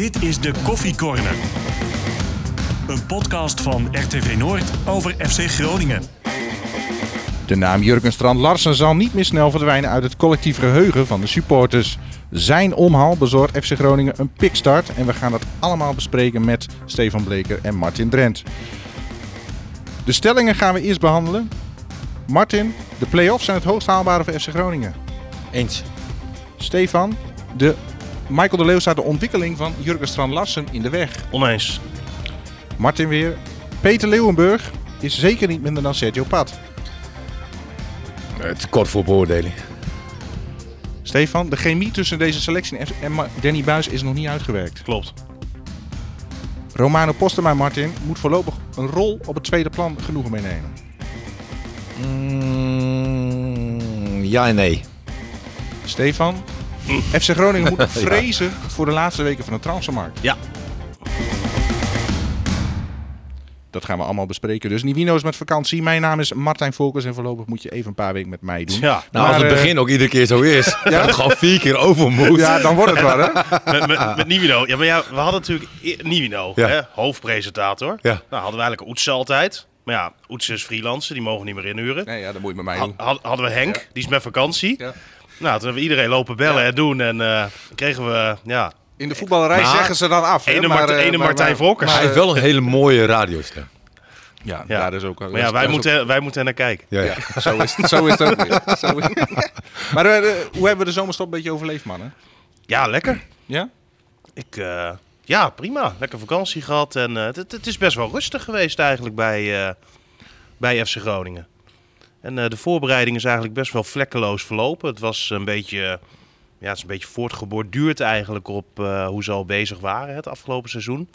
Dit is de Koffie Corner. Een podcast van RTV Noord over FC Groningen. De naam Jurgen Strand Larsen zal niet meer snel verdwijnen uit het collectief geheugen van de supporters. Zijn omhaal bezorgt FC Groningen een pikstart en we gaan dat allemaal bespreken met Stefan Bleker en Martin Drent. De stellingen gaan we eerst behandelen. Martin, de play-offs zijn het hoogst haalbare voor FC Groningen. Eens. Stefan, de Michael de Leeuw staat de ontwikkeling van Jurgen Strand Larsen in de weg. Oneens. Martin weer. Peter Leeuwenburg is zeker niet minder dan Sergio Pat. Het kort voor beoordeling. Stefan, de chemie tussen deze selectie en Danny Buis is nog niet uitgewerkt. Klopt. Romano Postema Martin moet voorlopig een rol op het tweede plan genoegen meenemen. Mm, ja en nee. Stefan, FC Groningen moet vrezen voor de laatste weken van de transfermarkt. Ja. Dat gaan we allemaal bespreken. Dus Nivino is met vakantie. Mijn naam is Martijn Volkers en voorlopig moet je even een paar weken met mij doen. Ja. Nou, als het eh, begin ook iedere keer zo is. ja? Dat het gewoon vier keer over moet. Ja, dan wordt het wel hè. Met, met, met Nivino. Ja, maar ja, we hadden natuurlijk Nivino, Ja. hè, hoofdpresentator. Ja. Nou, hadden we eigenlijk Oets altijd. Maar ja, Oets is freelancer, die mogen we niet meer inhuren. Nee, ja, dat moet je met mij doen. had- hadden we Henk, die is met vakantie. Ja. Nou, toen hebben we iedereen lopen bellen en doen. En eh, kregen we, ja, In de voetballerij Maar- zeggen ze dan af. Ene maar, Martijn- eh, ene maar- Martijn maar- Volkers. Hij heeft wel een hele mooie radiostem. Ja, Ja. daar is ook. maar ja, wij moeten, wij moeten er naar kijken. Ja, ja. Ja, zo is het, zo is het ook weer. Zo is- maar eh, de- hoe hebben we de zomerstop een beetje overleefd, mannen? Ja, lekker. Ja? Ik, eh, ja, prima. Lekker vakantie gehad. En eh, het, het- het is best wel rustig geweest eigenlijk bij, eh, bij FC Groningen. En eh, de voorbereiding is eigenlijk best wel vlekkeloos verlopen. Het was een beetje, eh, ja, het is een beetje voortgeborduurd eigenlijk op eh, hoe ze al bezig waren het afgelopen seizoen.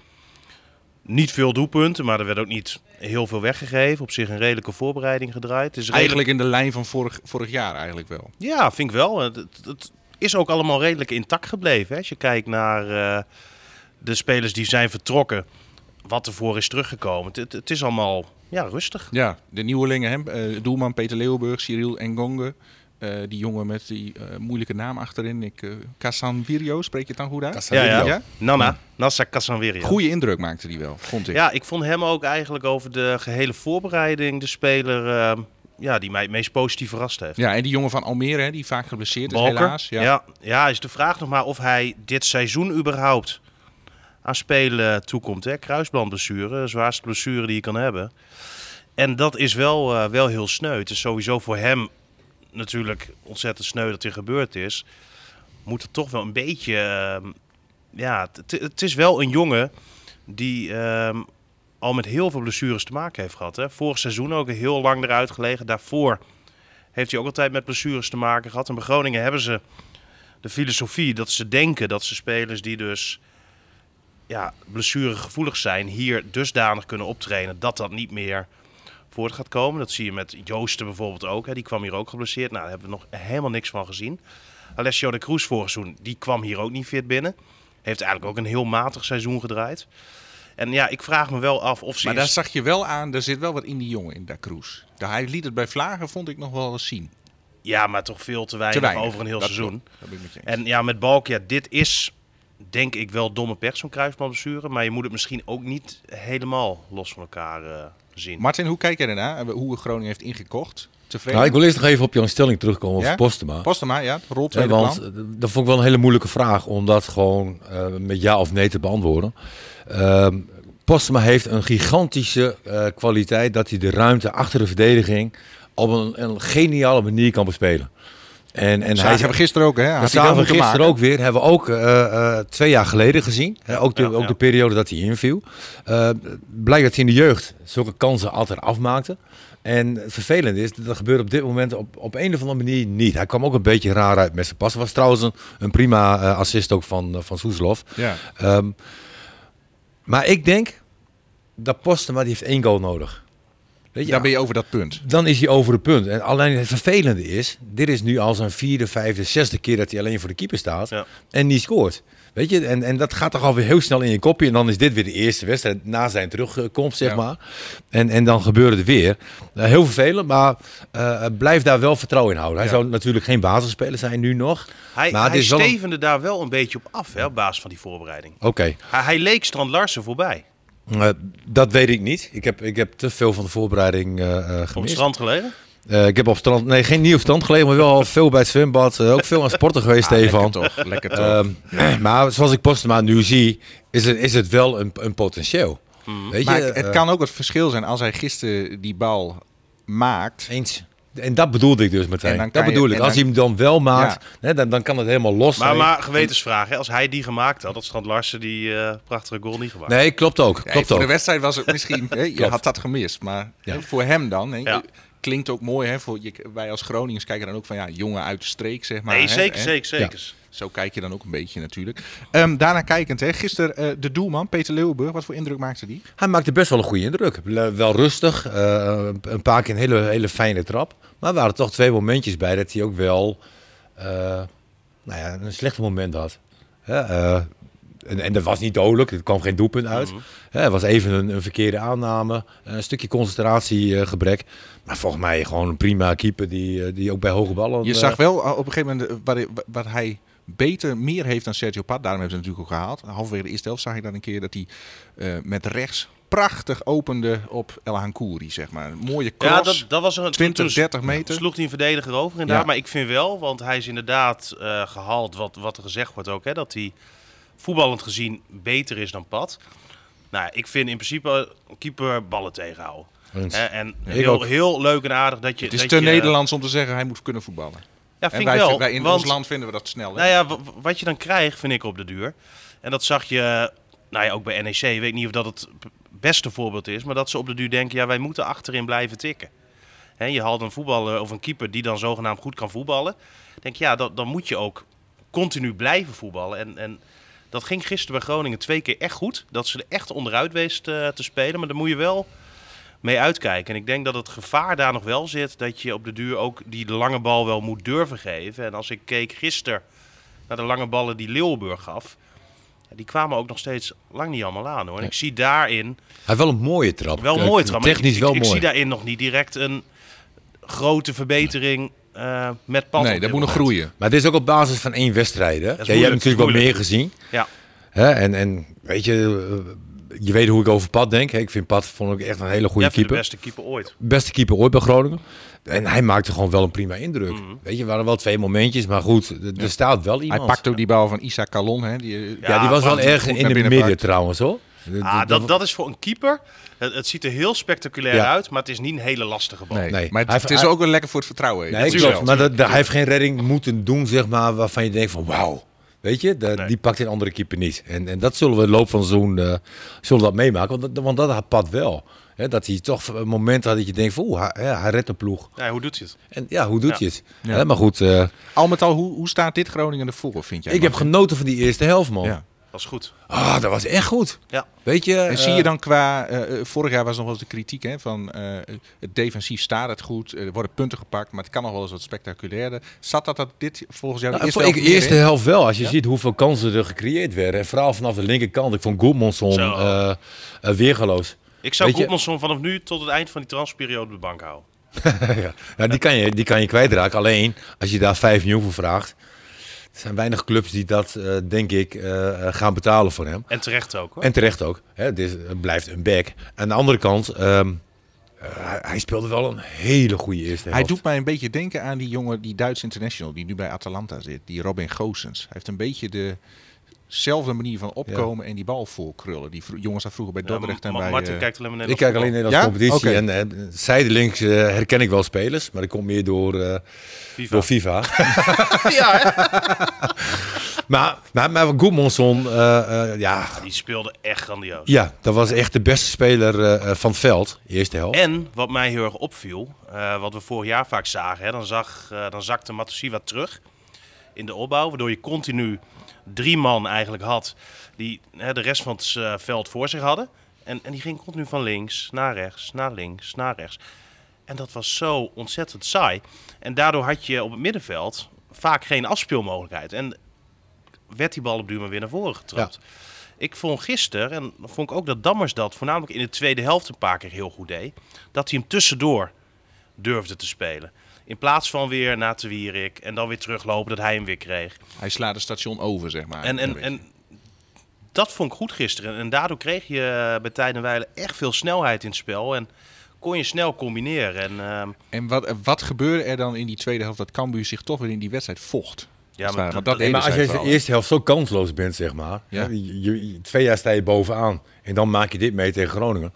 Niet veel doelpunten, maar er werd ook niet heel veel weggegeven. Op zich een redelijke voorbereiding gedraaid. Het is redelijk Eigenlijk in de lijn van vorig, vorig jaar eigenlijk wel. ja, vind ik wel. Het, is ook allemaal redelijk intact gebleven. Hè? Als je kijkt naar de spelers die zijn vertrokken, wat ervoor is teruggekomen. Het, het is allemaal ja, rustig. Ja, de nieuwelingen, hè? eh, doelman Peter Leeuwburg, Cyril Engonge. eh, die jongen met die eh, moeilijke naam achterin. Ik, eh Casanvirio, spreek je het dan goed uit? Ja, ja. Ja? Nana, Nassa Casanveria. Goeie indruk maakte die wel, vond ik. Ja, ik vond hem ook eigenlijk over de gehele voorbereiding de speler eh, ja, die mij het meest positief verrast heeft. Ja, en die jongen van Almere, hè, die vaak geblesseerd is Balker. helaas. Ja. Ja. Ja, is de vraag nog maar of hij dit seizoen überhaupt aan spelen toekomt. Hè? Kruisbandblessure, de zwaarste blessure die je kan hebben. En dat is wel, eh, wel heel sneu. Het is sowieso voor hem natuurlijk ontzettend sneu dat dit gebeurd is. Moet het toch wel een beetje... ehm, ja, het is wel een jongen die ehm, al met heel veel blessures te maken heeft gehad. Hè? Vorig seizoen ook heel lang eruit gelegen. Daarvoor heeft hij ook altijd met blessures te maken gehad. En bij Groningen hebben ze de filosofie dat ze denken dat ze spelers die dus ja, blessuregevoelig zijn, hier dusdanig kunnen optrainen dat dat niet meer voort gaat komen. Dat zie je met Joosten bijvoorbeeld ook. Hè. Die kwam hier ook geblesseerd. Nou, daar hebben we nog helemaal niks van gezien. Alessio de Cruz vorig seizoen, die kwam hier ook niet fit binnen. Heeft eigenlijk ook een heel matig seizoen gedraaid. En ja, ik vraag me wel af of ze... Maar daar zag je wel aan, er zit wel wat in die jongen, in Da Cruz. De- Hij liet het bij Vlagen, vond ik nog wel eens zien. Ja, maar toch veel te weinig, Te weinig. over een heel Dat seizoen. klopt. Dat ben ik met je eens. En ja, met Balk, ja, dit is denk ik wel domme pech, zo'n kruisbandblessure. Maar je moet het misschien ook niet helemaal los van elkaar eh, zien. Martin, hoe kijk jij ernaar? Hoe Groningen heeft ingekocht? Tevreden? Nou, ik wil eerst nog even op jouw stelling terugkomen over Ja? Postema. Postema, ja, rol Ja, tweede want plan. eh, dat vond ik wel een hele moeilijke vraag om dat gewoon eh, met ja of nee te beantwoorden. Ehm Postema heeft een gigantische eh, kwaliteit dat hij de ruimte achter de verdediging op een, een geniale manier kan bespelen. En, en Zagen we gisteren ook, hè? Dat hij zagen we gisteren maken. ook weer. Hebben we ook eh, eh, twee jaar geleden gezien. Hè, ook de, ja, ook ja. de periode dat hij inviel. Eh blijkt dat hij in de jeugd zulke kansen altijd afmaakte. En het vervelende is, dat gebeurt op dit moment op, op een of andere manier niet. Hij kwam ook een beetje raar uit met zijn pas. was trouwens een, een prima assist ook van, uh, van Soeslof. Ja. Ehm, maar ik denk dat Postema die heeft één goal nodig. Weet je, Daar ben je over dat punt. dan is hij over het punt. En alleen het vervelende is, dit is nu al zijn vierde, vijfde, zesde keer dat hij alleen voor de keeper staat Ja. en niet scoort. Weet je, en, en dat gaat toch alweer heel snel in je kopje. En dan is dit weer de eerste wedstrijd na zijn terugkomst, zeg Ja. maar. En, en dan gebeurde het weer. Eh, heel vervelend, maar eh, blijf daar wel vertrouwen in houden. Hij Ja. zou natuurlijk geen basisspeler zijn nu nog. Hij, maar hij is wel een- stevende daar wel een beetje op af, hè, op basis van die voorbereiding. Oké, Hij, hij leek Strand Larsen voorbij. Eh, dat weet ik niet. Ik heb, ik heb te veel van de voorbereiding eh, eh, Op het gemist. strand gelegen. Eh, ik heb op strand, nee, geen niet op strand gelegen, maar wel veel bij het zwembad. eh, ook veel aan sporten geweest, Ah, Stefan. Lekker toch, lekker toch. Ehm, maar zoals ik Postema nu zie, is het, is het wel een, een potentieel. Weet je, maar het, het kan ook het verschil zijn als hij gisteren die bal maakt. eens. En dat bedoelde ik dus meteen. En dan dat je- bedoel ik. Als dan- hij hem dan wel maakt, hè, dan, dan kan het helemaal los Maar, zijn. maar gewetensvraag, hè, als hij die gemaakt had, had Strand Larsen die eh, prachtige goal niet gemaakt. Nee, klopt ook. Nee, Klopt voor de ook. wedstrijd was het misschien, hè, je had dat gemist. Maar Ja. hè, voor hem dan, hè, Ja. klinkt ook mooi. Hè, voor, je, wij als Groningers kijken dan ook van ja, jongen uit de streek, zeg maar. nee, hè, zeker, hè. zeker, zeker. Zo kijk je dan ook een beetje natuurlijk. Ehm, daarna kijkend, hè, gisteren eh, de doelman, Peter Leeuwenburg, wat voor indruk maakte die? Hij maakte best wel een goede indruk. Wel rustig, eh, een paar keer een hele, hele fijne trap. Maar er waren toch twee momentjes bij dat hij ook wel eh, nou ja, een slecht moment had. En, en dat was niet dodelijk, er kwam geen doelpunt uit. Hè, Het was even een, een verkeerde aanname, een stukje concentratiegebrek. maar volgens mij gewoon een prima keeper die, die ook bij hoge ballen... Je zag wel op een gegeven moment hij- wat hij beter, meer heeft dan Sergio Pat. Daarom hebben ze het natuurlijk ook gehaald. Halverwege de eerste helft zag ik dan een keer dat hij eh, met rechts prachtig opende op El Hankouri, zeg maar. Een mooie cross. Ja, dat, dat was een 20, toen- 30 meter. Sloeg hij een verdediger over inderdaad. Ja. Maar ik vind wel, want hij is inderdaad eh, gehaald, wat, wat er gezegd wordt ook, hè, dat hij voetballend gezien beter is dan Pat. Nou, ik vind in principe een keeper ballen tegenhouden. En heel, heel leuk en aardig dat je... Het is dat te je- Nederlands om te zeggen hij moet kunnen voetballen. Ja, En vind ik wel. wij in want, ons land vinden we dat snel. Hè? Nou ja, wat je dan krijgt, vind ik op de duur. En dat zag je, nou ja, ook bij NEC. Ik weet niet of dat het beste voorbeeld is. Maar dat ze op de duur denken, ja, wij moeten achterin blijven tikken. Hè, je haalt een voetballer of een keeper die dan zogenaamd goed kan voetballen. Denk ja, dan, dan moet je ook continu blijven voetballen. En, en dat ging gisteren bij Groningen twee keer echt goed. Dat ze er echt onderuit wees te, te spelen. Maar daar moet je wel mee uitkijken. En ik denk dat het gevaar daar nog wel zit dat je op de duur ook die lange bal wel moet durven geven. En als ik keek gisteren naar de lange ballen die Leeuwenburg gaf, die kwamen ook nog steeds lang niet allemaal aan hoor. En ik zie daarin Hij heeft wel een mooie trap. wel een mooie trap. maar Technisch ik, wel ik, ik mooi. zie daarin nog niet direct een grote verbetering eh, met pad. nee, dat moet nog groeien. Maar dit is ook op basis van één wedstrijd. Hè? Ja, moeilijk, hebt natuurlijk wel meer gezien. Ja. Hè? En, en weet je, eh, je weet hoe ik over Pat denk. hè. Ik vind Pat vond ik echt een hele goede keeper. de beste keeper ooit. Beste keeper ooit bij Groningen. En hij maakte gewoon wel een prima indruk. Mhm. Weet je, er waren wel twee momentjes, maar goed, er- staat wel iemand. Hij pakt ook die bal van Isa Calon. Hè, die, eh, ja, die was wel erg in binnen midden pakt. trouwens hoor. Ah, dat, dat is voor een keeper. Het, het ziet er heel spectaculair Ja. uit, maar het is niet een hele lastige bal. nee. nee. Maar het, Hij- het is hij- ook wel lekker voor het vertrouwen. Nee, klopt. Maar dat, dat- hij heeft geen redding moeten doen, zeg maar, waarvan je denkt van wauw. Weet je, Nee. die pakt een andere keeper niet. En, en dat zullen we in de loop van seizoen eh, zullen we dat meemaken. Want dat, want dat had Pat wel. Hè, dat hij toch een moment had dat je denkt van oeh, hij, ja, hij redt de ploeg. Ja, hoe doet hij het? En ja, hoe doet Ja. hij het? Ja. Maar goed, eh, Al met al, hoe, hoe staat dit Groningen ervoor, vind jij? ik heb genoten van die eerste helft, man. Is goed. Ah, dat was echt goed. Ja. Weet je? En zie eh, je dan qua, eh, eh, vorig jaar was nog wel eens de kritiek hè, van eh, het defensief staat het goed, er worden punten gepakt, maar het kan nog wel eens wat spectaculairder. Zat dat, dat dit volgens jou de Nou, eerste vond ik helft eerste helft wel. Als je Ja? ziet hoeveel kansen er gecreëerd werden. En vooral vanaf de linkerkant. Ik vond eh eh, weergeloos. Ik zou Goedmanson vanaf nu tot het eind van die transferperiode op de bank houden. ja. Nou, die, kan je, die kan je kwijtraken. Alleen als je daar 5 miljoen voor vraagt. Er zijn weinig clubs die dat, eh, denk ik, eh, eh, gaan betalen voor hem. En terecht ook hoor. En terecht ook. Hè, dit is- het blijft een back. Aan de andere kant, ehm, eh, hij, hij speelde wel een hele goede eerste Hij helft. doet mij een beetje denken aan die jongen, die Duits international, die nu bij Atalanta zit, die Robin Goossens. Hij heeft een beetje dezelfde manier van opkomen en die bal voorkrullen. Die jongens daar vroeger bij Ja, Dordrecht en bij... Martin eh, kijkt alleen maar ik kijk alleen. Nederlandse Ja? competitie. En eh, zijdelings eh, herken ik wel spelers. Maar dat komt meer door, eh, FIFA. door FIFA. Ja, hè? maar, maar, maar Goedmanson, eh, eh, ja, Die speelde echt grandioos. ja, dat was echt de beste speler van het veld. Eerste helft. En wat mij heel erg opviel, eh, wat we vorig jaar vaak zagen, hè, dan, zag, eh, dan zakte Matusiwa terug in de opbouw, waardoor je continu drie man eigenlijk had die hè, de rest van het eh, veld voor zich hadden. En, en die ging continu van links naar rechts, naar links, naar rechts. En dat was zo ontzettend saai. En daardoor had je op het middenveld vaak geen afspeelmogelijkheid. En werd die bal op duur maar weer naar voren getrapt. Ik vond gisteren, en vond ik ook dat Dammers dat voornamelijk in de tweede helft een paar keer heel goed deed, dat hij hem tussendoor durfde te spelen. In plaats van weer naar Te Wierik en dan weer teruglopen dat hij hem weer kreeg. Hij slaat het station over, zeg maar. En, en, en dat vond ik goed gisteren. En daardoor kreeg je eh, bij Tijden Weilen echt veel snelheid in het spel. En kon je snel combineren. En, ehm, En wat, wat gebeurde er dan in die tweede helft dat Cambuur zich toch weer in die wedstrijd vocht? ja, want dat, dat Nee, maar als je de eerste helft zo kansloos bent, zeg maar. Ja. Je, je- twee jaar sta je bovenaan. En dan maak je dit mee tegen Groningen.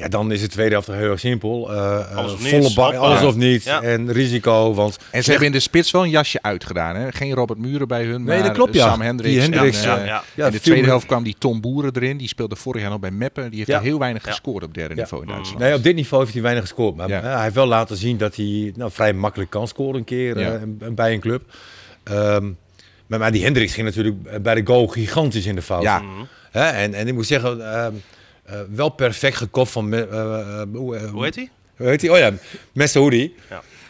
Ja, dan is de tweede helft heel erg simpel. Eh, eh, Alles of volle niets, bak, alles of niets. Ja. En risico. Want En ze hebben in de spits wel een jasje uitgedaan. Hè? Geen Robert Muren bij hun, Nee, maar dat klopt, ja. Sam Hendricks. Die Hendricks, en, ja, eh, ja. Ja, in de tweede helft kwam die Tom Boeren erin. Die speelde vorig jaar nog bij Meppen. Die heeft Ja. er heel weinig Ja. gescoord op derde Ja. niveau in Mm. Duitsland. Nee, op dit niveau heeft hij weinig gescoord. Maar Ja. hij heeft wel laten zien dat hij nou, vrij makkelijk kan scoren een keer Ja. eh, bij een club. Ehm, maar, maar die Hendricks ging natuurlijk bij de goal gigantisch in de fout. Ja. Hè, en, en ik moet zeggen, ehm, eh, wel perfect gekopt van... eh, eh, hoe, eh, heet hij? hoe heet hij? Oh ja, Messaoudi.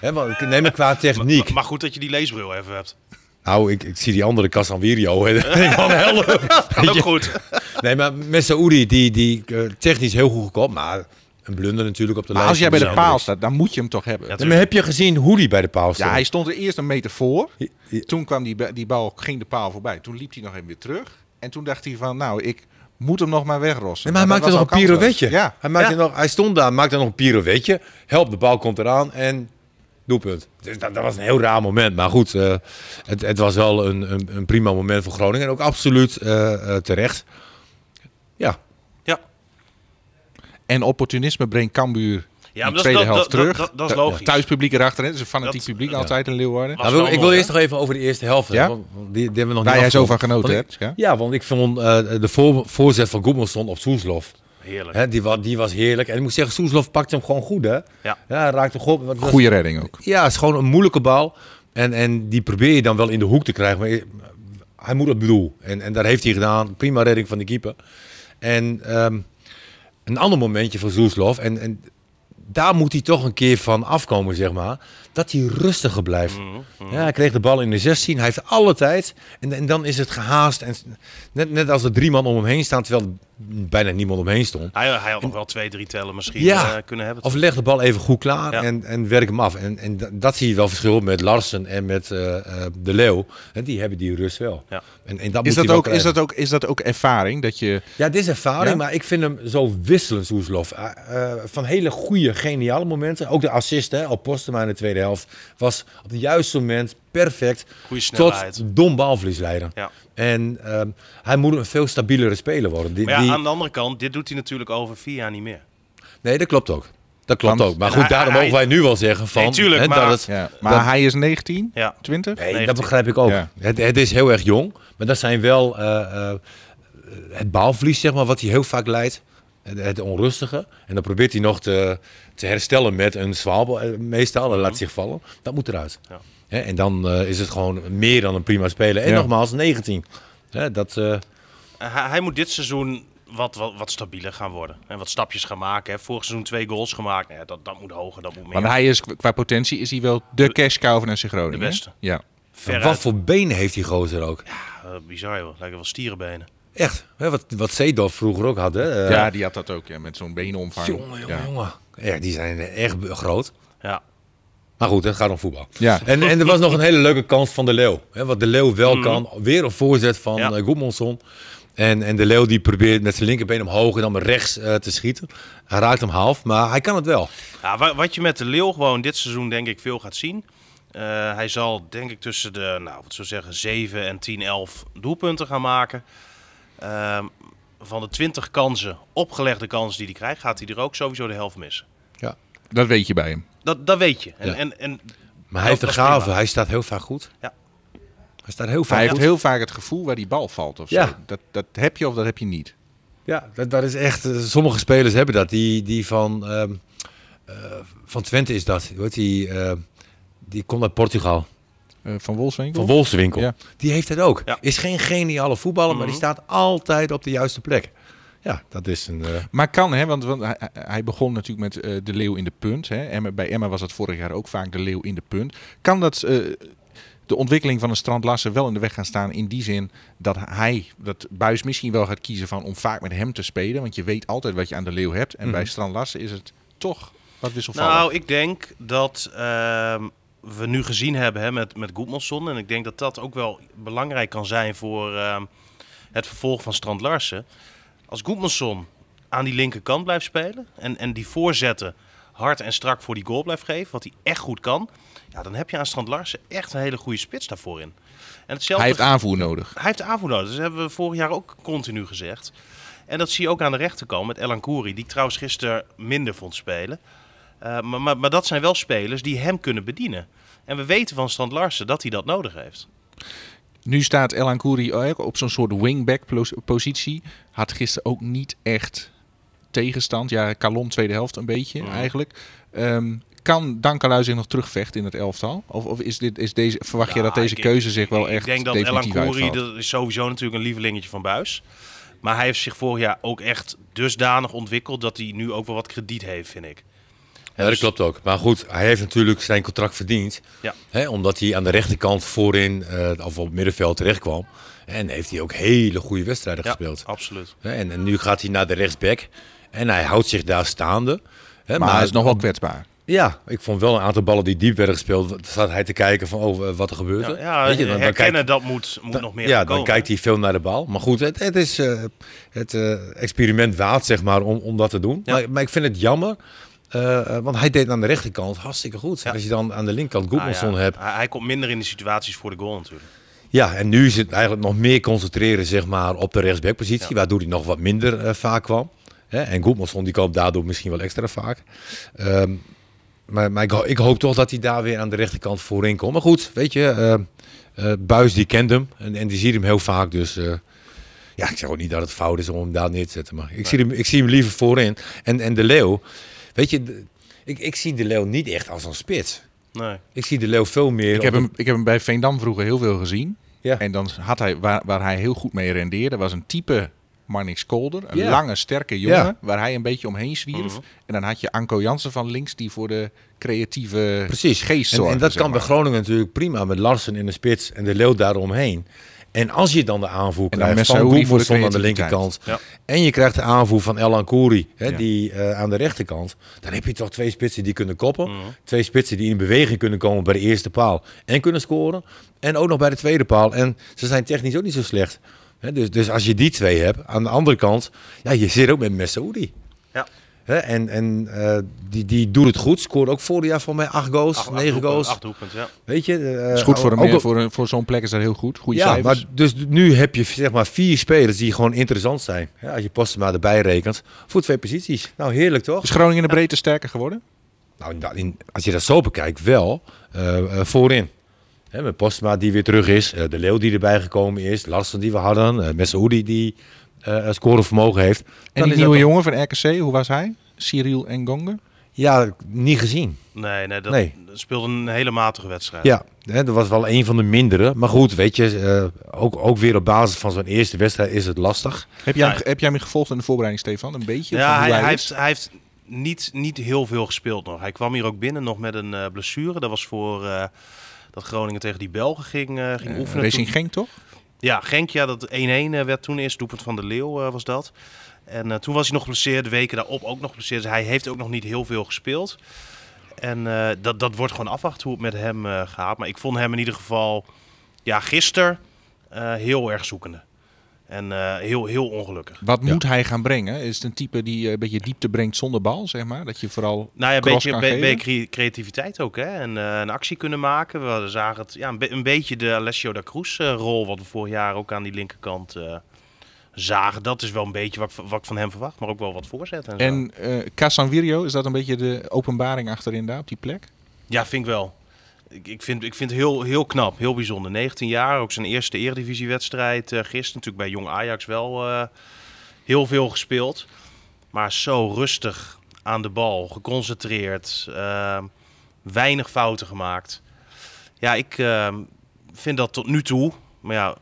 Ja. Want ik neem me qua techniek. Maar, maar goed dat je die leesbril even hebt. Nou, ik, ik zie die andere Casanvirio. ik van, help. Kan ook goed. Nee, maar Messaoudi, die, die eh, technisch heel goed gekopt, maar een blunder natuurlijk op de Maar als jij bij de paal staat, dan moet je hem toch hebben. Ja, maar heb je gezien hoe die bij de paal stond? Ja, hij stond er eerst een meter voor. Ja. Toen kwam die, die bal, ging de paal voorbij. Toen liep hij nog even weer terug. En toen dacht hij van, nou, ik moet hem nog maar wegrossen. Nee, maar hij maakte nog een pirouetje. Ja. Hij, maakte Ja. nog, hij stond daar, maakte nog een pirouetje. Help, de bal komt eraan en doelpunt. Dus dat, dat was een heel raar moment. Maar goed, eh, het, het was wel een, een, een prima moment voor Groningen. En ook absoluut eh, eh, terecht. Ja, Ja, En opportunisme brengt Cambuur ja maar de dat, tweede dat, helft dat, terug. dat, dat is logisch. Thuispubliek erachter, hè. Dat is een fanatiek Dat- publiek ja. altijd in Leeuwarden. Nou, wil- ik wil eerst nog even over de eerste helft. Ja? Want want die, die hebben we nog Waar niet jij zo van genoten hebt. Ja? Ja, want ik vond eh, de voor, voorzet van Goedmanson op Soeslof. Heerlijk. Hè, die, die was heerlijk. En ik moet zeggen, Soeslof pakte hem gewoon goed. Hè? Ja. hij raakte hem goed. Goeie redding ook. Ja, het is gewoon een moeilijke bal. En, en die probeer je dan wel in de hoek te krijgen. Maar hij moet op doel. En, en dat heeft hij gedaan. Prima redding van de keeper. En ehm, een ander momentje voor Soeslof. En, en daar moet hij toch een keer van afkomen, zeg maar. Dat hij rustiger blijft. Mhm, Ja, hij kreeg de bal in de 16. Hij heeft alle tijd. En, en dan is het gehaast. En net, net als er drie man om hem heen staan, terwijl er bijna niemand omheen stond. Hij, hij had nog wel twee, drie tellen misschien Ja. eh, kunnen hebben. Of leg de bal even goed klaar Ja. en, en werk hem af. En, en da- dat zie je wel verschil met Larsen en met eh, eh, De Leeuw. En die hebben die rust wel. Ja. En, en dat Is moet dat, ook, is, dat ook, is dat ook ervaring? Dat je, Ja, dit is ervaring, Ja? maar ik vind hem zo wisselend, Soeslof. Uh, uh, van hele goede, geniale momenten. Ook de assist hè, op Postema in de tweede helft was op het juiste moment perfect. Tot dom balverlies leiden. Ja. En ehm, hij moet een veel stabielere speler worden. Die, Maar ja, die- aan de andere kant, dit doet hij natuurlijk over vier jaar niet meer. Nee, dat klopt ook. Dat klopt Want- ook. Maar goed, hij- daarom hij- mogen wij nu wel zeggen van... Nee, tuurlijk, hè, maar- dat het, ja. Maar dat- hij is 19, Ja. 20? Nee, 19. dat begrijp ik ook. Ja. Het, het is heel erg jong, maar dat zijn wel eh, eh, het baalverlies, zeg maar, wat hij heel vaak leidt. Het, onrustige. En dan probeert hij nog te, te herstellen met een zwabel, eh, meestal. En laat zich vallen. Dat moet eruit. Ja. Hè, en dan eh, is het gewoon meer dan een prima speler. En Ja. nogmaals, 19. Hè, dat, eh, Hij, hij moet dit seizoen wat, wat, wat stabieler gaan worden. En wat stapjes gaan maken. Hè. Vorig seizoen twee goals gemaakt. Nou ja, dat, dat moet hoger, dat moet meer. Want hij is, qua potentie is hij wel de cash cow van FC Groningen. De beste. Ja. Wat voor benen heeft die gozer ook? Eh, bizar joh, lijken wel stierenbenen. Echt. Hè, wat, wat Seedorf vroeger ook had. Hè? Eh, ja, die had dat ook, ja, met zo'n benenomvang. Jongen, jongen, ja. jongen. Ja, die zijn echt groot. Ja. Maar goed, het gaat om voetbal. Ja. En, en er was nog een hele leuke kans van de Leeuw. Hè, wat de Leeuw wel kan. Weer een voorzet van Ja. Goedmanson. En, en de Leeuw die probeert met zijn linkerbeen omhoog en dan met rechts eh, te schieten. Hij raakt hem half, maar hij kan het wel. Ja, wa- wat je met de Leeuw gewoon dit seizoen denk ik veel gaat zien. Eh, hij zal denk ik tussen de, nou wat zou zeggen, 7 en 10, 11 doelpunten gaan maken. Ehm, van de 20 kansen, opgelegde kansen die hij krijgt, gaat hij er ook sowieso de helft missen. Dat weet je bij hem. Dat, dat weet je. En, Ja. en, en Maar hij heeft is gave. prima. Hij staat heel vaak goed. Ja. Hij staat heel vaak Hij goed. heeft heel vaak het gevoel waar die bal valt. Of Ja. zo. Dat, dat heb je of dat heb je niet. Ja, dat, dat is echt. eh, Sommige spelers hebben dat. Die, die van, ehm, eh, van Twente is dat. Heet die? eh, die komt uit Portugal. Eh, van Wolfswinkel? Van Wolfswinkel. Ja. Die heeft het ook. Ja. Is geen geniale voetballer, maar die Mhm. staat altijd op de juiste plek. Ja, dat is een... eh, Maar kan, hè, want, want hij, hij begon natuurlijk met eh, de leeuw in de punt. Hè. Emma, bij Emma was het vorig jaar ook vaak de leeuw in de punt. Kan dat eh, de ontwikkeling van een Strand Larsen wel in de weg gaan staan in die zin dat hij, dat Buis misschien wel gaat kiezen van om vaak met hem te spelen, want je weet altijd wat je aan de leeuw hebt. En bij Mhm. Strand Larsen is het toch wat wisselvallig. Nou, ik denk dat ehm, we nu gezien hebben hè, met, met Goedmanson. En ik denk dat dat ook wel belangrijk kan zijn voor ehm, het vervolg van Strand Larsen. Als Goedmanson aan die linkerkant blijft spelen en, en die voorzetten hard en strak voor die goal blijft geven, wat hij echt goed kan, ja, dan heb je aan Strand Larsen echt een hele goede spits daarvoor in. En hetzelfde hij heeft aanvoer nodig. hij heeft aanvoer nodig. Dat hebben we vorig jaar ook continu gezegd. En dat zie je ook aan de rechterkant met Elan Kouri, die ik trouwens gisteren minder vond spelen. Eh, maar, maar, maar dat zijn wel spelers die hem kunnen bedienen. En we weten van Strand Larsen dat hij dat nodig heeft. Nu staat Elan Kouri ook op zo'n soort wingback positie. Had gisteren ook niet echt tegenstand. Ja, Calon tweede helft een beetje Mhm. eigenlijk. Ehm, kan Dankelui zich nog terugvechten in het elftal? Of, of is dit, is deze, verwacht je dat deze ik- keuze zich wel ik echt denk dat Elan Kouri, dat is sowieso natuurlijk een lievelingetje van Buis. Maar hij heeft zich vorig jaar ook echt dusdanig ontwikkeld dat hij nu ook wel wat krediet heeft, vind ik. Ja, dat klopt ook. Maar goed, hij heeft natuurlijk zijn contract verdiend. Ja. Hè, omdat hij aan de rechterkant voorin, eh, of op het middenveld terecht kwam. En heeft hij ook hele goede wedstrijden Ja, gespeeld. absoluut. Hè, En, en nu gaat hij naar de rechtsback. En hij houdt zich daar staande. Hè, maar hij is nog wel kwetsbaar. Ja, ik vond wel een aantal ballen die diep werden gespeeld. Dan Zat hij te kijken van oh, eh, wat er gebeurt. Ja, er. ja Weet je, dan- dan herkennen kijkt- dat moet, moet dan- nog meer ja, dan komen. kijkt hij veel naar de bal. Maar goed, het, het is eh, het eh, experiment waard, zeg maar, om, om dat te doen. Ja. Maar, maar ik vind het jammer, eh, eh, want hij deed aan de rechterkant hartstikke goed. Ja. Als je dan aan de linkerkant Ah, Goedmanson ja. hebt. Hij, hij komt minder in de situaties voor de goal natuurlijk. Ja, en nu is het eigenlijk nog meer concentreren zeg maar, op de rechtsbackpositie, Ja. waardoor hij nog wat minder eh, vaak kwam. Hè? En Goedmanson die koopt daardoor misschien wel extra vaak. Ehm, maar maar ik, ho- ik hoop toch dat hij daar weer aan de rechterkant voorin komt. Maar goed, weet je, eh, Buis die kent hem en, en die ziet hem heel vaak. Dus ja, ik zeg ook niet dat het fout is om hem daar neer te zetten. Maar ik, zie, hem, ik zie hem liever voorin. En, en de Leeuw, weet je, ik, ik zie de Leeuw niet echt als een spits. Nee. Ik zie de Leeuw veel meer... Ik heb, hem, ik heb hem bij Veendam vroeger heel veel gezien. Ja. En dan had hij, waar, waar hij heel goed mee rendeerde, was een type Marnix Kolder. Een Ja. lange, sterke jongen, Ja. waar hij een beetje omheen zwierf. Mhm. En dan had je Anko Jansen van links, die voor de creatieve Precies. geest En, zorgde. en dat kan bij. Groningen natuurlijk prima met Larsen in de spits en de Leeuw daaromheen. En als je dan de aanvoer En krijgt van Goedmanson aan de linkerkant. Ja. En je krijgt de aanvoer van El Ankouri, hè, Ja. die eh, aan de rechterkant. Dan heb je toch twee spitsen die kunnen koppen. Mhm. Twee spitsen die in beweging kunnen komen bij de eerste paal. En kunnen scoren. En ook nog bij de tweede paal. En ze zijn technisch ook niet zo slecht. Hè, dus, dus als je die twee hebt, aan de andere kant, ja, je zit ook met Messaoudi. Ja. Hè, en en eh, die, die doet het goed. Scoort ook vorig jaar van mij acht goals, negen goals. Acht doelpunten, ja. Weet je? eh, is goed voor, ook- hem, ook- voor, een- voor zo'n plek is dat heel goed. Goede ja, cijfers. maar dus nu heb je zeg maar vier spelers die gewoon interessant zijn. Ja, als je Postema erbij rekent. Voor twee posities. Nou, heerlijk toch? Is Groningen in de breedte sterker geworden? Nou, in- in- als je dat zo bekijkt, wel eh, eh, voorin. Hè, met Postma die weer terug is. eh, de Leeuw die erbij gekomen is. Larsen die we hadden. uh, Messaoudi die eh scorevermogen heeft. En die nieuwe dat jongen van RKC, hoe was hij? Cyril Ngonge? toch- Ja, niet gezien. Nee, nee, dat Nee. dat speelde een hele matige wedstrijd. Ja, hè, dat was wel een van de mindere. Maar goed, weet je, eh, ook, ook weer op basis van zo'n eerste wedstrijd is het lastig. Heb jij, Ja. hem, heb jij hem gevolgd in de voorbereiding, Stefan? Een beetje? Ja, hij, hij, heeft, hij heeft niet, niet heel veel gespeeld nog. Hij kwam hier ook binnen nog met een eh, blessure. Dat was voor eh, dat Groningen tegen die Belgen ging, eh, ging oefenen. Racing Toen- Genk, toch? Ja, Genk, ja, dat 1-1 eh, werd toen eerst doelpunt van de Leeuw eh, was dat. En eh, toen was hij nog geblesseerd, de weken daarop ook nog geblesseerd. Dus hij heeft ook nog niet heel veel gespeeld. En eh, dat, dat wordt gewoon afwachten hoe het met hem eh, gaat. Maar ik vond hem in ieder geval, ja, gisteren heel erg zoekende. En heel, heel ongelukkig. Wat Ja. moet hij gaan brengen? Is het een type die een beetje diepte brengt zonder bal, zeg maar? Dat je vooral Nou ja, een beetje, be- creativiteit ook. Hè? En een actie kunnen maken. We zagen het ja, een, be- een beetje de Alessio da Cruz rol. Wat we vorig jaar ook aan die linkerkant zagen. Dat is wel een beetje wat, ik- wat ik van hem verwacht. Maar ook wel wat voorzet. En, zo. En eh Casanvirio, is dat een beetje de openbaring achterin daar op die plek? Ja, vind ik wel. Ik, ik, vind, ik vind het heel, heel knap, heel bijzonder. 19 jaar, ook zijn eerste eredivisiewedstrijd. eh gisteren natuurlijk bij Jong Ajax wel eh, heel veel gespeeld. Maar zo rustig aan de bal, geconcentreerd, weinig fouten gemaakt. Ja, ik vind dat tot nu toe, maar ja,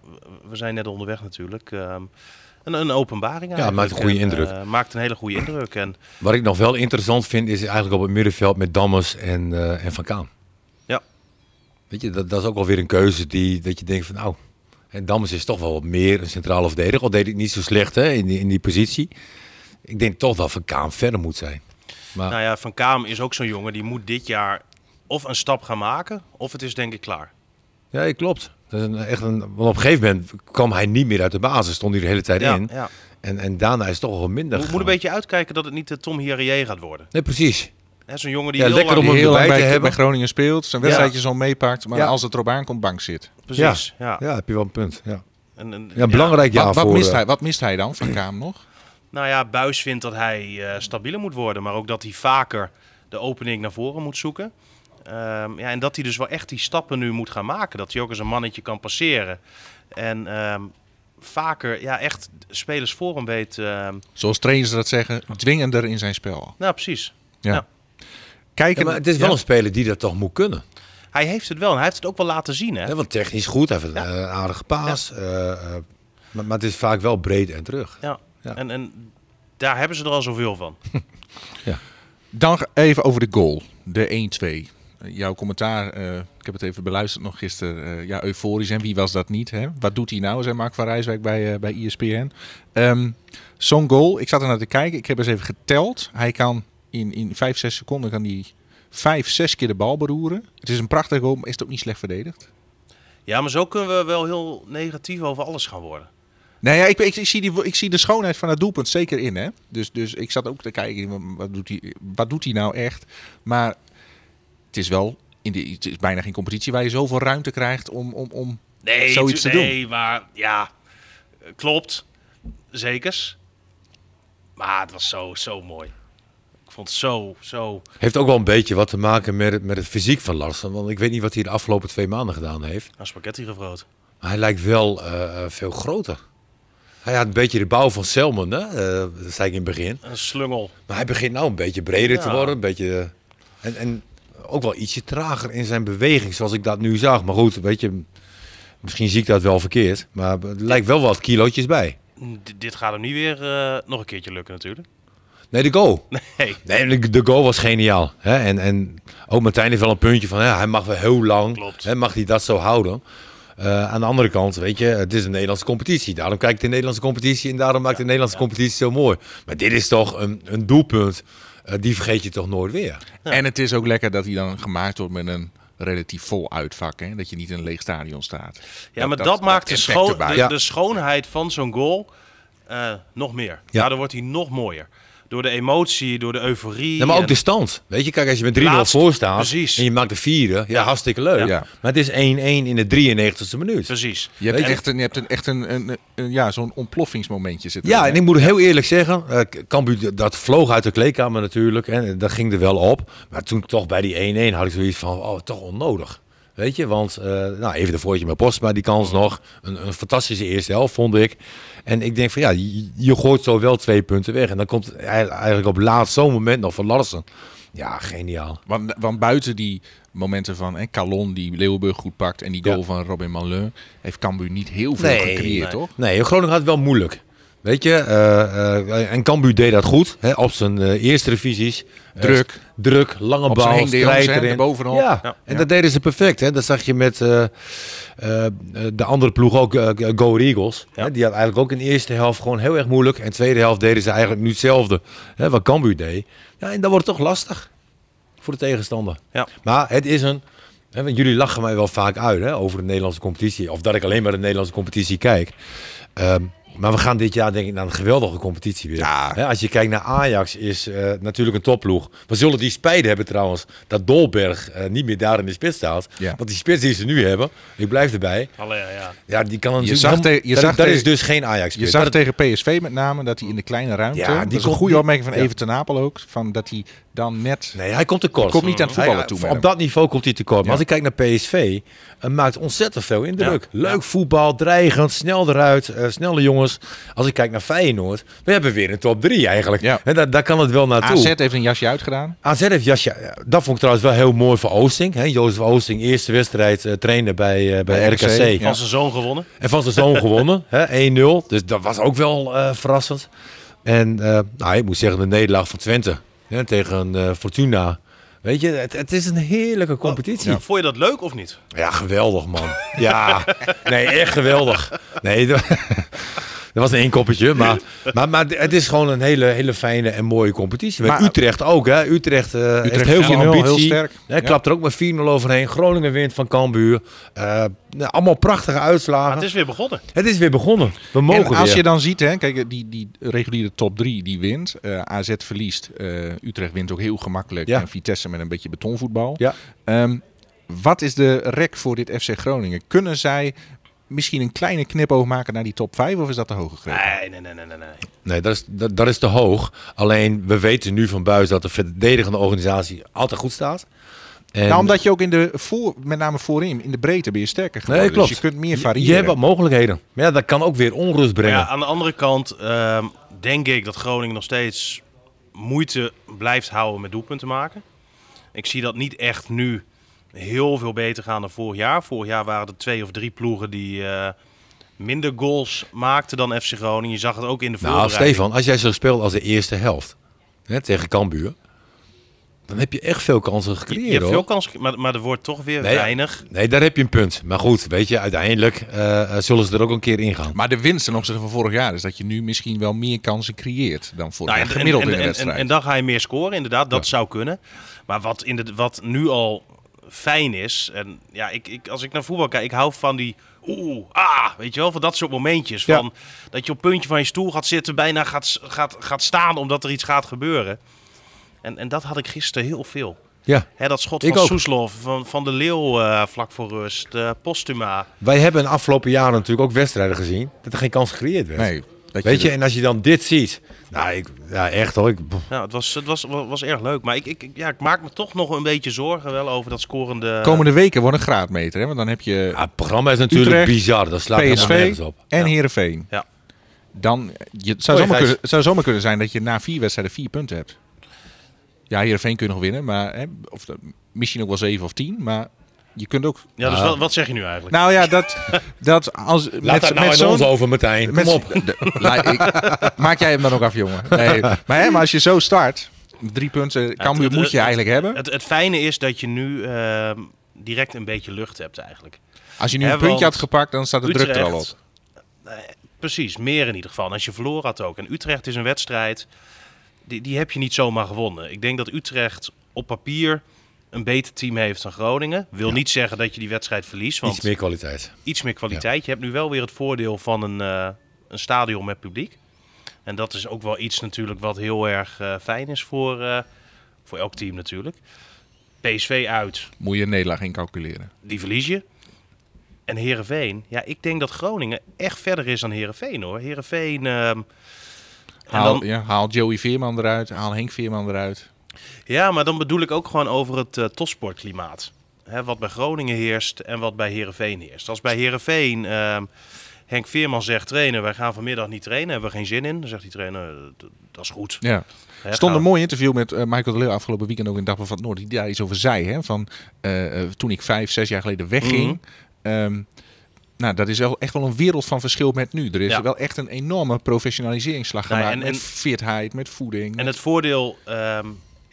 we zijn net onderweg natuurlijk, eh, een, een openbaring maakt een goede En, indruk. eh, maakt een hele goede indruk. En Wat ik nog wel interessant vind, is eigenlijk op het middenveld met Dammers en, eh, en Van Kaan. Ja. Weet je, dat, dat is ook wel weer een keuze die dat je denkt van nou, en Dammers is toch wel wat meer een centrale verdediger. Al deed het niet zo slecht hè, in, die, in die positie. Ik denk toch dat Van Kaan verder moet zijn. Maar nou ja, Van Kaam is ook zo'n jongen die moet dit jaar of een stap gaan maken, of het is denk ik klaar. ja, klopt. Dat is een, echt een, want op een gegeven moment kwam hij niet meer uit de basis, stond hij de hele tijd Ja, in. ja. En, en daarna is het toch wel minder Moet, moet een beetje uitkijken dat het niet de Tom Hierrier gaat worden. Nee, precies. Zo'n jongen die Ja, heel lekker lang... om heel lang te bij, hebben. bij Groningen speelt, zijn wedstrijdjes al meepakt, maar Ja. als het erop aankomt, bank zit. Precies, ja. Ja, heb je wel een punt. Ja, En, en- ja belangrijk ja, wat, wat voor... mist eh, hij, wat mist hij dan van Kaam nog? Nou ja, Buis vindt dat hij eh, stabieler moet worden, maar ook dat hij vaker de opening naar voren moet zoeken. Ehm, ja, en dat hij dus wel echt die stappen nu moet gaan maken. Dat hij ook eens een mannetje kan passeren. En ehm, vaker ja, echt spelers voor hem weet. ehm, Zoals trainers dat zeggen, dwingender in zijn spel. nou, precies. Ja. Ja. Kijken, Ja, maar het is wel ja. een speler die dat toch moet kunnen. Hij heeft het wel en hij heeft het ook wel laten zien. Hè? Hè, want technisch goed, hij heeft een eh, aardige paas. eh, eh, maar, maar het is vaak wel breed en terug. Ja. Ja. En, en daar hebben ze er al zoveel van. Dan even over de goal, de 1-2. Eh, Jouw commentaar, eh, ik heb het even beluisterd nog gisteren. eh, ja, euforisch. En wie was dat niet? Hè? Wat doet hij nou, zei Mark van Rijswijk bij, bij ESPN. Ehm Zo'n goal, ik zat er naar te kijken. Ik heb eens even geteld. Hij kan in, in 5, 6 seconden kan hij 5, 6 keer de bal beroeren. Het is een prachtig goal, maar is het ook niet slecht verdedigd? Ja, maar zo kunnen we wel heel negatief over alles gaan worden. Nou ja, ik, ik, ik zie die, ik zie de schoonheid van het doelpunt zeker in. Hè? Dus, dus ik zat ook te kijken, wat doet, hij, wat doet hij nou echt? Maar is wel, in de, het is bijna geen competitie waar je zoveel ruimte krijgt om, om, om Nee, zoiets te doen. nee, maar ja, klopt. Zekers. Maar het was zo, zo mooi. Ik vond het zo, zo... Heeft ook wel een beetje wat te maken met het, met het fysiek van Larsen. Want ik weet niet wat hij de afgelopen twee maanden gedaan heeft. Een spaghetti gevroot. Maar hij lijkt wel eh, eh, veel groter. Hij had een beetje de bouw van Selman, hè? eh, dat zei ik in het begin. Een slungel. Maar hij begint nou een beetje breder te worden. Een beetje, en, en ook wel ietsje trager in zijn beweging, zoals ik dat nu zag. Maar goed, weet je, misschien zie ik dat wel verkeerd. Maar er lijkt wel wat kilootjes bij. D- dit gaat hem niet weer eh, nog een keertje lukken natuurlijk. Nee, de goal. Nee. Nee, de, goal was geniaal. Hè? En, en ook Martijn heeft wel een puntje van, ja, hij mag wel heel lang. Klopt. Hè, mag hij dat zo houden? Eh, aan de andere kant, weet je, het is een Nederlandse competitie. Daarom kijk ik de Nederlandse competitie en daarom maakt de Nederlandse competitie zo mooi. Maar dit is toch een, een doelpunt, die vergeet je toch nooit weer. Ja. En het is ook lekker dat hij dan gemaakt wordt met een relatief vol uitvak. Hè? Dat je niet in een leeg stadion staat. Ja, maar dat, maakt de, de, Ja. de schoonheid van zo'n goal eh, nog meer. Ja. Ja. Daardoor wordt hij nog mooier. Door de emotie, door de euforie. Ja, maar ook en- de stand. Weet je, kijk, als je met 3-0 Laatst, voor staat precies. en je maakt de vierde, ja, Ja. hartstikke leuk. Ja. Maar het is 1-1 in de 93ste minuut. Precies. Je hebt echt een, je hebt een, echt een, een, een- ja, zo'n ontploffingsmomentje zitten. Ja, en ik moet heel eerlijk zeggen, eh Cambuur, dat vloog uit de kleedkamer natuurlijk. En dat ging er wel op. Maar toen toch bij die 1-1 had ik zoiets van, oh, toch onnodig. Weet je, want eh, nou, even de voortje met Postma, die kans nog. Een, een fantastische eerste helft, vond ik. En ik denk van, ja, je, je gooit zo wel twee punten weg. En dan komt eigenlijk op laatst zo'n moment nog van Larsen. Ja, geniaal. Want, want buiten die momenten van hè, Calon die Leeuwenburg goed pakt en die goal Ja. van Robin Malin heeft Cambuur niet heel veel Nee, gecreëerd, nee. toch? Nee, Groningen had het wel moeilijk. Weet je, eh, eh, en Cambuur deed dat goed. Hè, op zijn eh, eerste divisies. Eh, Druk. druk, lange bal, strijd hè, erin. erbovenop. Ja, Ja. en dat deden ze perfect. Hè. Dat zag je met de andere ploeg ook, Go Eagles. Hè, die had eigenlijk ook in de eerste helft gewoon heel erg moeilijk. En in de tweede helft deden ze eigenlijk nu hetzelfde hè, wat Cambuur deed. Ja, en dat wordt toch lastig voor de tegenstander. Ja. Maar het is een... Hè, want jullie lachen mij wel vaak uit hè, over de Nederlandse competitie. Of dat ik alleen maar de Nederlandse competitie kijk. Ehm, maar we gaan dit jaar denk ik naar een geweldige competitie weer. Ja. Als je kijkt naar Ajax is eh, natuurlijk een topploeg. We zullen die spijt hebben trouwens dat Dolberg eh, niet meer daar in de spits staat. Ja. Want die spits die ze nu hebben, ik blijf erbij. Allee, ja, ja. Die kan een Je zag te- je dat, zag dat is dus geen Ajax Je spits. zag Dat- tegen PSV met name dat hij in de kleine ruimte, Ja, die dat is een goede opmerking van ja. Even ten Apel ook, van dat hij dan net... Nee, hij komt tekort. Komt niet aan het voetballen Hij- toe Op hem. dat niveau komt hij tekort. Maar Ja. als ik kijk naar PSV, uh, maakt ontzettend veel indruk. Ja. Leuk Ja. voetbal, dreigend, snel eruit, eh, snelle jongens. als ik kijk naar Feyenoord, we hebben weer een top 3 eigenlijk. Ja. En daar, daar kan het wel naartoe. AZ heeft een jasje uitgedaan. AZ heeft jasje, ja, dat vond ik trouwens wel heel mooi voor Oosting. Hè? Jozef Oosting, eerste wedstrijd eh, trainen bij, eh, bij, Bij RKC. RKC, ja. Van zijn zoon gewonnen. En van zijn zoon gewonnen, hè? 1-0. Dus dat was ook wel eh, verrassend. En eh, nou, ik moet zeggen, de nederlaag van Twente hè, tegen eh, Fortuna. Weet je, het, het is een heerlijke competitie. Ja. Vond je dat leuk of niet? geweldig man. Ja, nee, echt geweldig. Nee, was een inkoppertje. Maar, maar, maar het is gewoon een hele, hele fijne en mooie competitie. Met Maar- Utrecht ook. Hè. Utrecht, eh, heeft heel veel 4-0, ambitie. heel sterk. Hè, Ja. klapt er ook met 4-0 overheen. Groningen wint van Cambuur. Eh, nou, allemaal prachtige uitslagen. Maar het is weer begonnen. Het is weer begonnen. We mogen En als weer. je dan ziet, hè, kijk, die, die reguliere top 3 die wint. eh, AZ verliest. eh, Utrecht wint ook heel gemakkelijk. Ja. En Vitesse met een beetje betonvoetbal. Ja. Ehm, wat is de rek voor dit FC Groningen? Kunnen zij misschien een kleine knipoog maken naar die top 5? Of is dat te hoog gegrepen? Nee, nee, nee, nee, nee. nee. Nee, dat is, dat, dat is te hoog. Alleen, we weten nu van buis dat de verdedigende organisatie altijd goed staat. En Nou, omdat je ook in de voor, met name voorin, in de breedte ben je sterker geworden. Nee, klopt. Dus je kunt meer je, variëren. je hebt wat mogelijkheden. Maar ja, dat kan ook weer onrust brengen. ja, aan de andere kant ehm, denk ik dat Groningen nog steeds moeite blijft houden met doelpunten maken. Ik zie dat niet echt nu heel veel beter gaan dan vorig jaar. Vorig jaar waren er twee of drie ploegen die eh, minder goals maakten dan FC Groningen. Je zag het ook in de nou, voorbereiding. Stefan, als jij zo speelt als de eerste helft hè, tegen Cambuur, dan heb je echt veel kansen gecreëerd. je hebt hoor. veel kans, maar, maar er wordt toch weer Nee, weinig. Nee, daar heb je een punt. Maar goed, weet je, uiteindelijk eh, eh, zullen ze er ook een keer ingaan. Maar de winst ten opzichte van vorig jaar is dat je nu misschien wel meer kansen creëert dan vorig Nou, jaar. en, Gemiddeld en, in de en, wedstrijd. en, en dan ga je meer scoren, inderdaad. Dat zou kunnen. Maar wat, in de, wat nu al fijn is. En ja, ik, ik, als ik naar voetbal kijk, ik hou van die. Oeh, ah, weet je wel, van dat soort momentjes. Ja. Van, Dat je op het puntje van je stoel gaat zitten, bijna gaat, gaat, gaat staan omdat er iets gaat gebeuren. En, en dat had ik gisteren heel veel. Ja, Hè, dat schot Ik van ook. Soeslof, van, van de Leeuw eh, vlak voor rust, eh, Postuma. wij hebben de afgelopen jaren natuurlijk ook wedstrijden gezien dat er geen kans gecreëerd werd. nee, dat Weet je, de- en als je dan dit ziet, nou, ik, ja, echt hoor. Ik, Ja, het was, het was, was erg leuk. Maar ik, ik, ja, ik maak me toch nog een beetje zorgen wel over dat scorende... komende weken wordt een graadmeter. Hè? Want dan heb je ja, het programma is natuurlijk Utrecht, bizar. Dat slaat PSV nergens op. en Ja. Heerenveen. Ja. Dan, je, het, zou zomaar kunnen, het zou zomaar kunnen zijn dat je na vier wedstrijden vier punten hebt. Ja, Heerenveen kun je nog winnen. Maar, hè, of, misschien ook wel zeven of tien. Maar je kunt ook... Ja, dus Ah. wat, wat zeg je nu eigenlijk? Nou ja, dat, dat als... Laat met, dat nou met ons over, Martijn. Kom met- op. de- la- ik- maak jij hem dan ook af, jongen. Nee, maar, hè, maar als je zo start, drie punten, Cambuur moet je het- eigenlijk hebben. Het, het fijne is dat je nu ehm, direct een beetje lucht hebt eigenlijk. Als je nu een puntje had gepakt, dan staat de druk er al op. Utrecht- Precies, meer in ieder geval. En als je verloren had ook. En Utrecht is een wedstrijd, die, die heb je niet zomaar gewonnen. Ik denk dat Utrecht op papier een beter team heeft dan Groningen. Wil niet zeggen dat je die wedstrijd verliest, want Iets meer kwaliteit. iets meer kwaliteit. Je hebt nu wel weer het voordeel van een, eh, een stadion met publiek. En dat is ook wel iets natuurlijk wat heel erg eh, fijn is voor, eh, voor elk team natuurlijk. PSV uit, Moet je een nederlaag incalculeren. die verlies je. En Herenveen, ja, ik denk dat Groningen echt verder is dan Herenveen hoor. Herenveen. en Haal, dan, ja, haal Joey Veerman eruit, haal Henk Veerman eruit. Ja, maar dan bedoel ik ook gewoon over het eh, topsportklimaat. Hè, wat bij Groningen heerst en wat bij Herenveen heerst. Als bij Herenveen Henk Veerman zegt trainen, wij gaan vanmiddag niet trainen, hebben we geen zin in. Dan zegt die trainer, "D- dat is goed. Ja. Er stond een mooi interview met eh, Michael de Leeuw afgelopen weekend ook in Dagblad van het Noorden. Die daar iets over zei. Hè? Van, eh, toen ik vijf, zes jaar geleden wegging. Mhm. ehm, nou, dat is wel echt wel een wereld van verschil met nu. Er is Ja. wel echt een enorme professionaliseringsslag gemaakt. en- met fitheid, met voeding. En met- het voordeel ehm,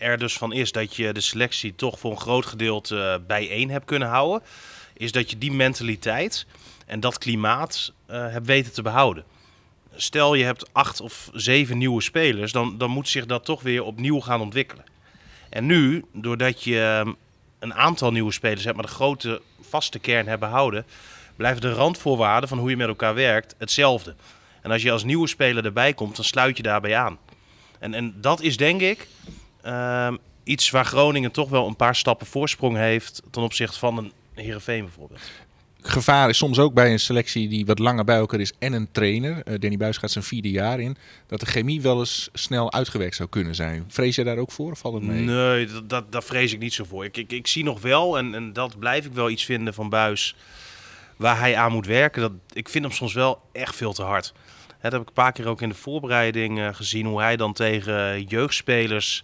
er dus van is dat je de selectie toch voor een groot gedeelte eh, bijeen hebt kunnen houden. Is dat je die mentaliteit en dat klimaat eh, hebt weten te behouden. Stel je hebt acht of zeven nieuwe spelers, dan, dan moet zich dat toch weer opnieuw gaan ontwikkelen. En nu, doordat je ehm, een aantal nieuwe spelers hebt, maar de grote vaste kern hebt behouden, blijven de randvoorwaarden van hoe je met elkaar werkt hetzelfde. En als je als nieuwe speler erbij komt, dan sluit je daarbij aan. En, en dat is denk ik ehm, iets waar Groningen toch wel een paar stappen voorsprong heeft ten opzichte van een Heerenveen bijvoorbeeld. gevaar is soms ook bij een selectie die wat langer bij elkaar is en een trainer. Eh, Danny Buis gaat zijn vierde jaar in. Dat de chemie wel eens snel uitgewerkt zou kunnen zijn. Vrees je daar ook voor of valt het mee? Nee, dat, dat, daar vrees ik niet zo voor. Ik, ik, ik zie nog wel, en, en dat blijf ik wel iets vinden van Buis, waar hij aan moet werken. Dat, ik vind hem soms wel echt veel te hard. Dat heb ik een paar keer ook in de voorbereiding eh, gezien. Hoe hij dan tegen jeugdspelers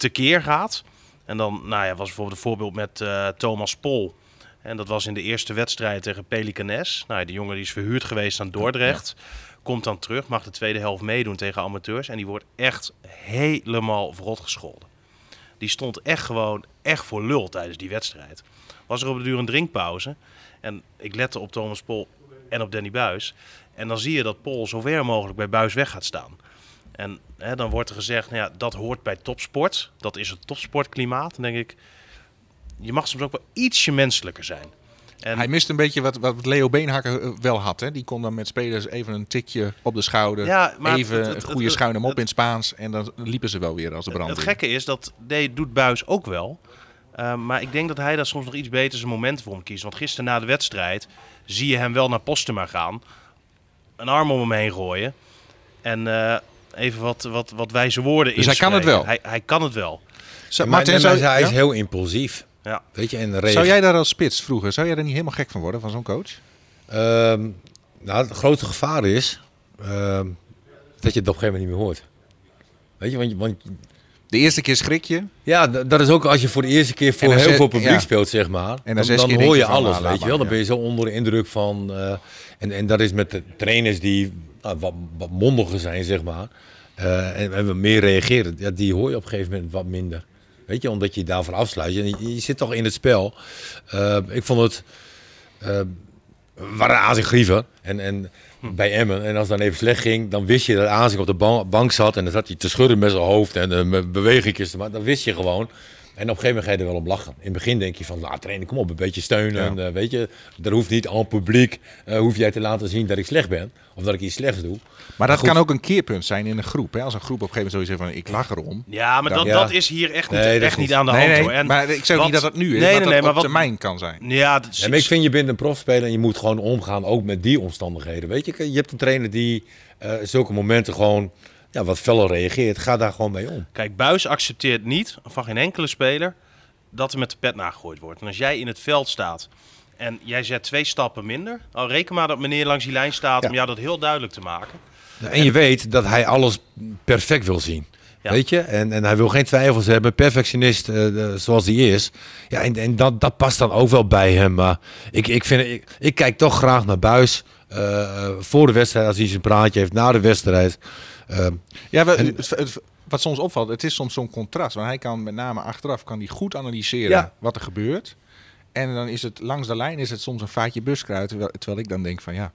tekeer gaat. En dan nou ja, was bijvoorbeeld een voorbeeld met eh, Thomas Pol. En dat was in de eerste wedstrijd tegen Pelicanes. Nou, die jongen die is verhuurd geweest aan Dordrecht. Komt dan terug, mag de tweede helft meedoen tegen amateurs. En die wordt echt helemaal verrot gescholden. Die stond echt gewoon echt voor lul tijdens die wedstrijd. Was er op de duur een drinkpauze. En ik lette op Thomas Pol en op Danny Buis. En dan zie je dat Pol zo ver mogelijk bij Buis weg gaat staan. En hè, dan wordt er gezegd, nou ja, dat hoort bij topsport. Dat is het topsportklimaat. Dan denk ik, je mag soms ook wel ietsje menselijker zijn. En Hij mist een beetje wat, wat Leo Beenhakker eh, wel had. Hè? Die kon dan met spelers even een tikje op de schouder. Ja, maar even het- het- een goede het- schuine mop in het Spaans. En dan liepen ze wel weer als de brand. het gekke is, dat nee, doet Buis ook wel. Uh, maar ik denk dat hij daar soms nog iets beter zijn moment voor hem kiest. Want gisteren na de wedstrijd zie je hem wel naar Postema gaan. Een arm om hem heen gooien. En uh, even wat, wat, wat wijze woorden Dus hij kan het wel? Hij, hij kan het wel. Zo, Maar, Martin, zou, hij is ja? heel impulsief. Ja. Weet je, en zou jij daar als spits vroeger, zou jij er niet helemaal gek van worden, van zo'n coach? Ehm, nou, het grote gevaar is ehm, dat je het op een gegeven moment niet meer hoort. Weet je, want, je- want De eerste keer schrik je. ja, dat is ook als je voor de eerste keer voor heel zes- veel publiek ja. speelt, zeg maar. dan dan, dan hoor je alles, laat weet je wel. Dan ja. ben je zo onder de indruk van... eh, en, en dat is met de trainers die nou, wat, mondiger zijn, zeg maar. eh, en, wat meer reageren. Ja, die hoor je op een gegeven moment wat minder. Weet je, omdat je daarvoor afsluit. Je, je, zit toch in het spel. Eh, ik vond het... eh, we waren Azing grieven. En, en bij Emmen. En als het dan even slecht ging, dan wist je dat Azing op de ban- bank zat. En dan zat hij te schudden met zijn hoofd en uh, bewegingjes maken. Dan wist je gewoon. En op een gegeven moment ga je er wel om lachen. In het begin denk je van, nou trainer, kom op, een beetje steunen. Ja. Eh, weet je, er hoeft niet aan publiek, eh, hoef jij te laten zien dat ik slecht ben. Of dat ik iets slechts doe. Maar dat goed. kan ook een keerpunt zijn in een groep. Hè? Als een groep op een gegeven moment zoiets zegt van, ik lach erom. Ja, maar dat, Ja. dat is hier echt niet, Nee, dat echt niet aan de Nee, hand nee, hoor. En maar ik zeg wat- niet dat het nu is, Nee, nee, dat nee, op maar wat, termijn kan zijn. Ja, dat is, Ja, maar ik vind je bent een profspeler en je moet gewoon omgaan ook met die omstandigheden. Weet je, je hebt een trainer die eh zulke momenten gewoon ja, wat feller reageert. Ga daar gewoon mee om. Kijk, Buis accepteert niet van geen enkele speler dat er met de pet nagegooid wordt. En als jij in het veld staat en jij zet twee stappen minder, al reken maar dat meneer langs die lijn staat Ja. om jou dat heel duidelijk te maken. En je weet dat hij alles perfect wil zien. Ja. Weet je? En, en hij wil geen twijfels hebben. Perfectionist eh, de- zoals hij is. Ja, en, en dat, dat past dan ook wel bij hem. Maar ik, ik, vind, ik, ik kijk toch graag naar Buis. eh, voor de wedstrijd, als hij zijn praatje heeft. Na de wedstrijd. Eh, Ja, we- En- wat soms opvalt, het is soms zo'n contrast. Want hij kan met name achteraf kan hij goed analyseren Ja. wat er gebeurt. En dan is het langs de lijn is het soms een vaatje buskruid. Terwijl, terwijl ik dan denk van ja.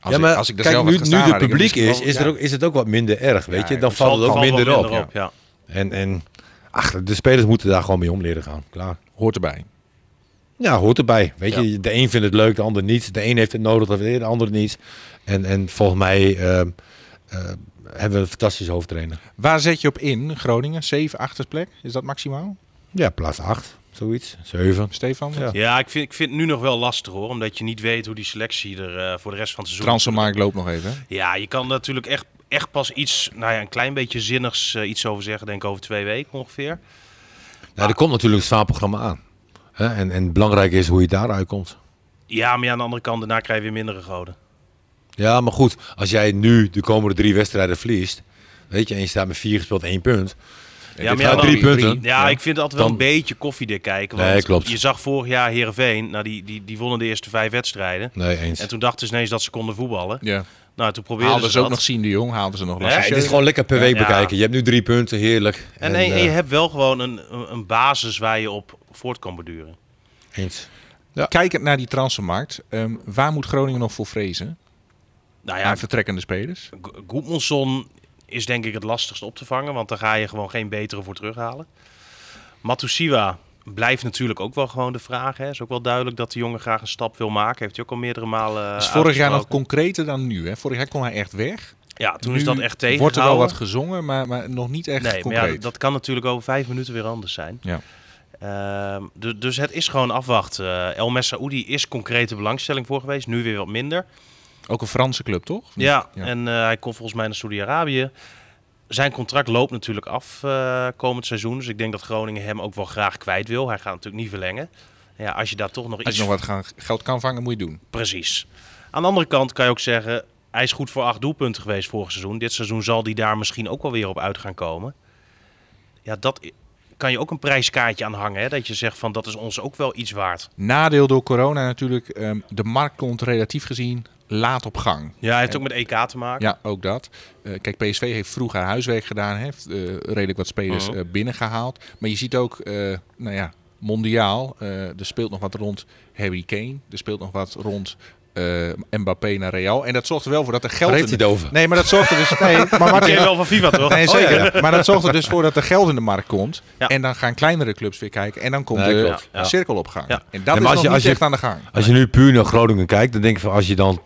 Als, ja, maar ik, als ik er kijk, zelf nu, nu ik publiek is, is, er ook, is het ook wat minder erg. Weet je? Dan het valt het ook Valt minder op. ja. En, en ach, de spelers moeten daar gewoon mee om leren gaan. Klaar. hoort erbij. Ja, hoort erbij. Weet Ja. je, de een vindt het leuk, de ander niet. De een heeft het nodig, de ander niet. En, en volgens mij ehm, eh, hebben we een fantastische hoofdtrainer. Waar zet je op in? Groningen, 7, 8 plek? Is dat maximaal? Ja, plaats 8, zoiets. 7. Stefan? Ja. Ja, ik vind, ik vind het nu nog wel lastig hoor, omdat je niet weet hoe die selectie er eh, voor de rest van het seizoen... Transfermarkt loopt nog even. hè? Ja, je kan natuurlijk echt, echt pas iets, nou ja, een klein beetje zinnigs eh, iets over zeggen, denk ik over twee weken ongeveer. Nou, er komt natuurlijk een zwaar programma aan. Hè? En, en belangrijk is hoe je daaruit komt. Ja, maar ja, aan de andere kant, daarna krijg je weer mindere goden. Ja, maar goed. Als jij nu de komende drie wedstrijden verliest. Weet je, en je staat met vier gespeeld één punt. Ja, dit maar ja, gaat dan- drie punten. Ja, ik vind het altijd wel Dan- een beetje koffiedik kijken. Nee, Want klopt. je zag vorig jaar Heerenveen, nou, die, die, die wonnen de eerste vijf wedstrijden. Nee, eens. En toen dachten ze ineens dat ze konden voetballen. Ja. Nou, toen probeerden Haalden ze ze ook dat. nog Sien de Jong, haalden ze nog Ja, Ja, Lasse het is gewoon lekker per week Ja. bekijken. Je hebt nu drie punten, heerlijk. En, en, en eh, je hebt wel gewoon een, een basis waar je op voort kan borduren. eens. Kijkend naar die transfermarkt, ehm, waar moet Groningen nog voor vrezen? Nou ja, Aan vertrekkende spelers? Goedmanson is denk ik het lastigst op te vangen, want daar ga je gewoon geen betere voor terughalen. Matusiwa blijft natuurlijk ook wel gewoon de vraag. Hè. Is ook wel duidelijk dat de jongen graag een stap wil maken. Heeft hij ook al meerdere malen. is vorig jaar nog concreter dan nu. Hè? Vorig jaar kon hij echt weg. Ja, toen Nu is dat echt tegen. Wordt er wel wat gezongen, maar, maar nog niet echt Nee, maar concreet. ja, dat kan natuurlijk over vijf minuten weer anders zijn. Ja. Ehm, du- dus het is gewoon afwachten. Eh, El Messaoudi is concrete belangstelling voor geweest, nu weer wat minder. Ook een Franse club, toch? Ja, Ja. en eh, hij komt volgens mij naar Saudi-Arabië. Zijn contract loopt natuurlijk af eh, komend seizoen. Dus ik denk dat Groningen hem ook wel graag kwijt wil. Hij gaat natuurlijk niet verlengen. Ja, als je daar toch nog Als iets... je nog wat gaan, geld kan vangen, moet je doen. Precies. Aan de andere kant kan je ook zeggen... hij is goed voor acht doelpunten geweest vorig seizoen. Dit seizoen zal hij daar misschien ook wel weer op uit gaan komen. Ja, dat kan je ook een prijskaartje aan hangen. Hè? Dat je zegt van dat is ons ook wel iets waard. Nadeel door corona natuurlijk. ehm, de markt komt relatief gezien laat op gang. Ja, hij heeft ook met EK te maken. Ja, ook dat. Eh, kijk, PSV heeft vroeg haar huiswerk gedaan. Heeft eh, redelijk wat spelers Mhm. eh, binnengehaald. Maar je ziet ook, eh, nou ja, mondiaal. eh, er speelt nog wat rond Harry Kane. Er speelt nog wat rond eh, Mbappé naar Real. En dat zorgt er wel voor dat er geld... In hij het over? Nee, maar dat zorgt er dus... Nee, maar Martin, wel van FIFA, toch? Nee, Oh, ja. zeker. Maar dat zorgt er dus voor dat er geld in de markt komt. Ja. En dan gaan kleinere clubs weer kijken. En dan komt Nee, de. Ja. cirkel op gang. Ja. En dat is als nog je- niet als je- echt aan de gang. Als je nu puur naar Groningen kijkt, dan denk ik van als je dan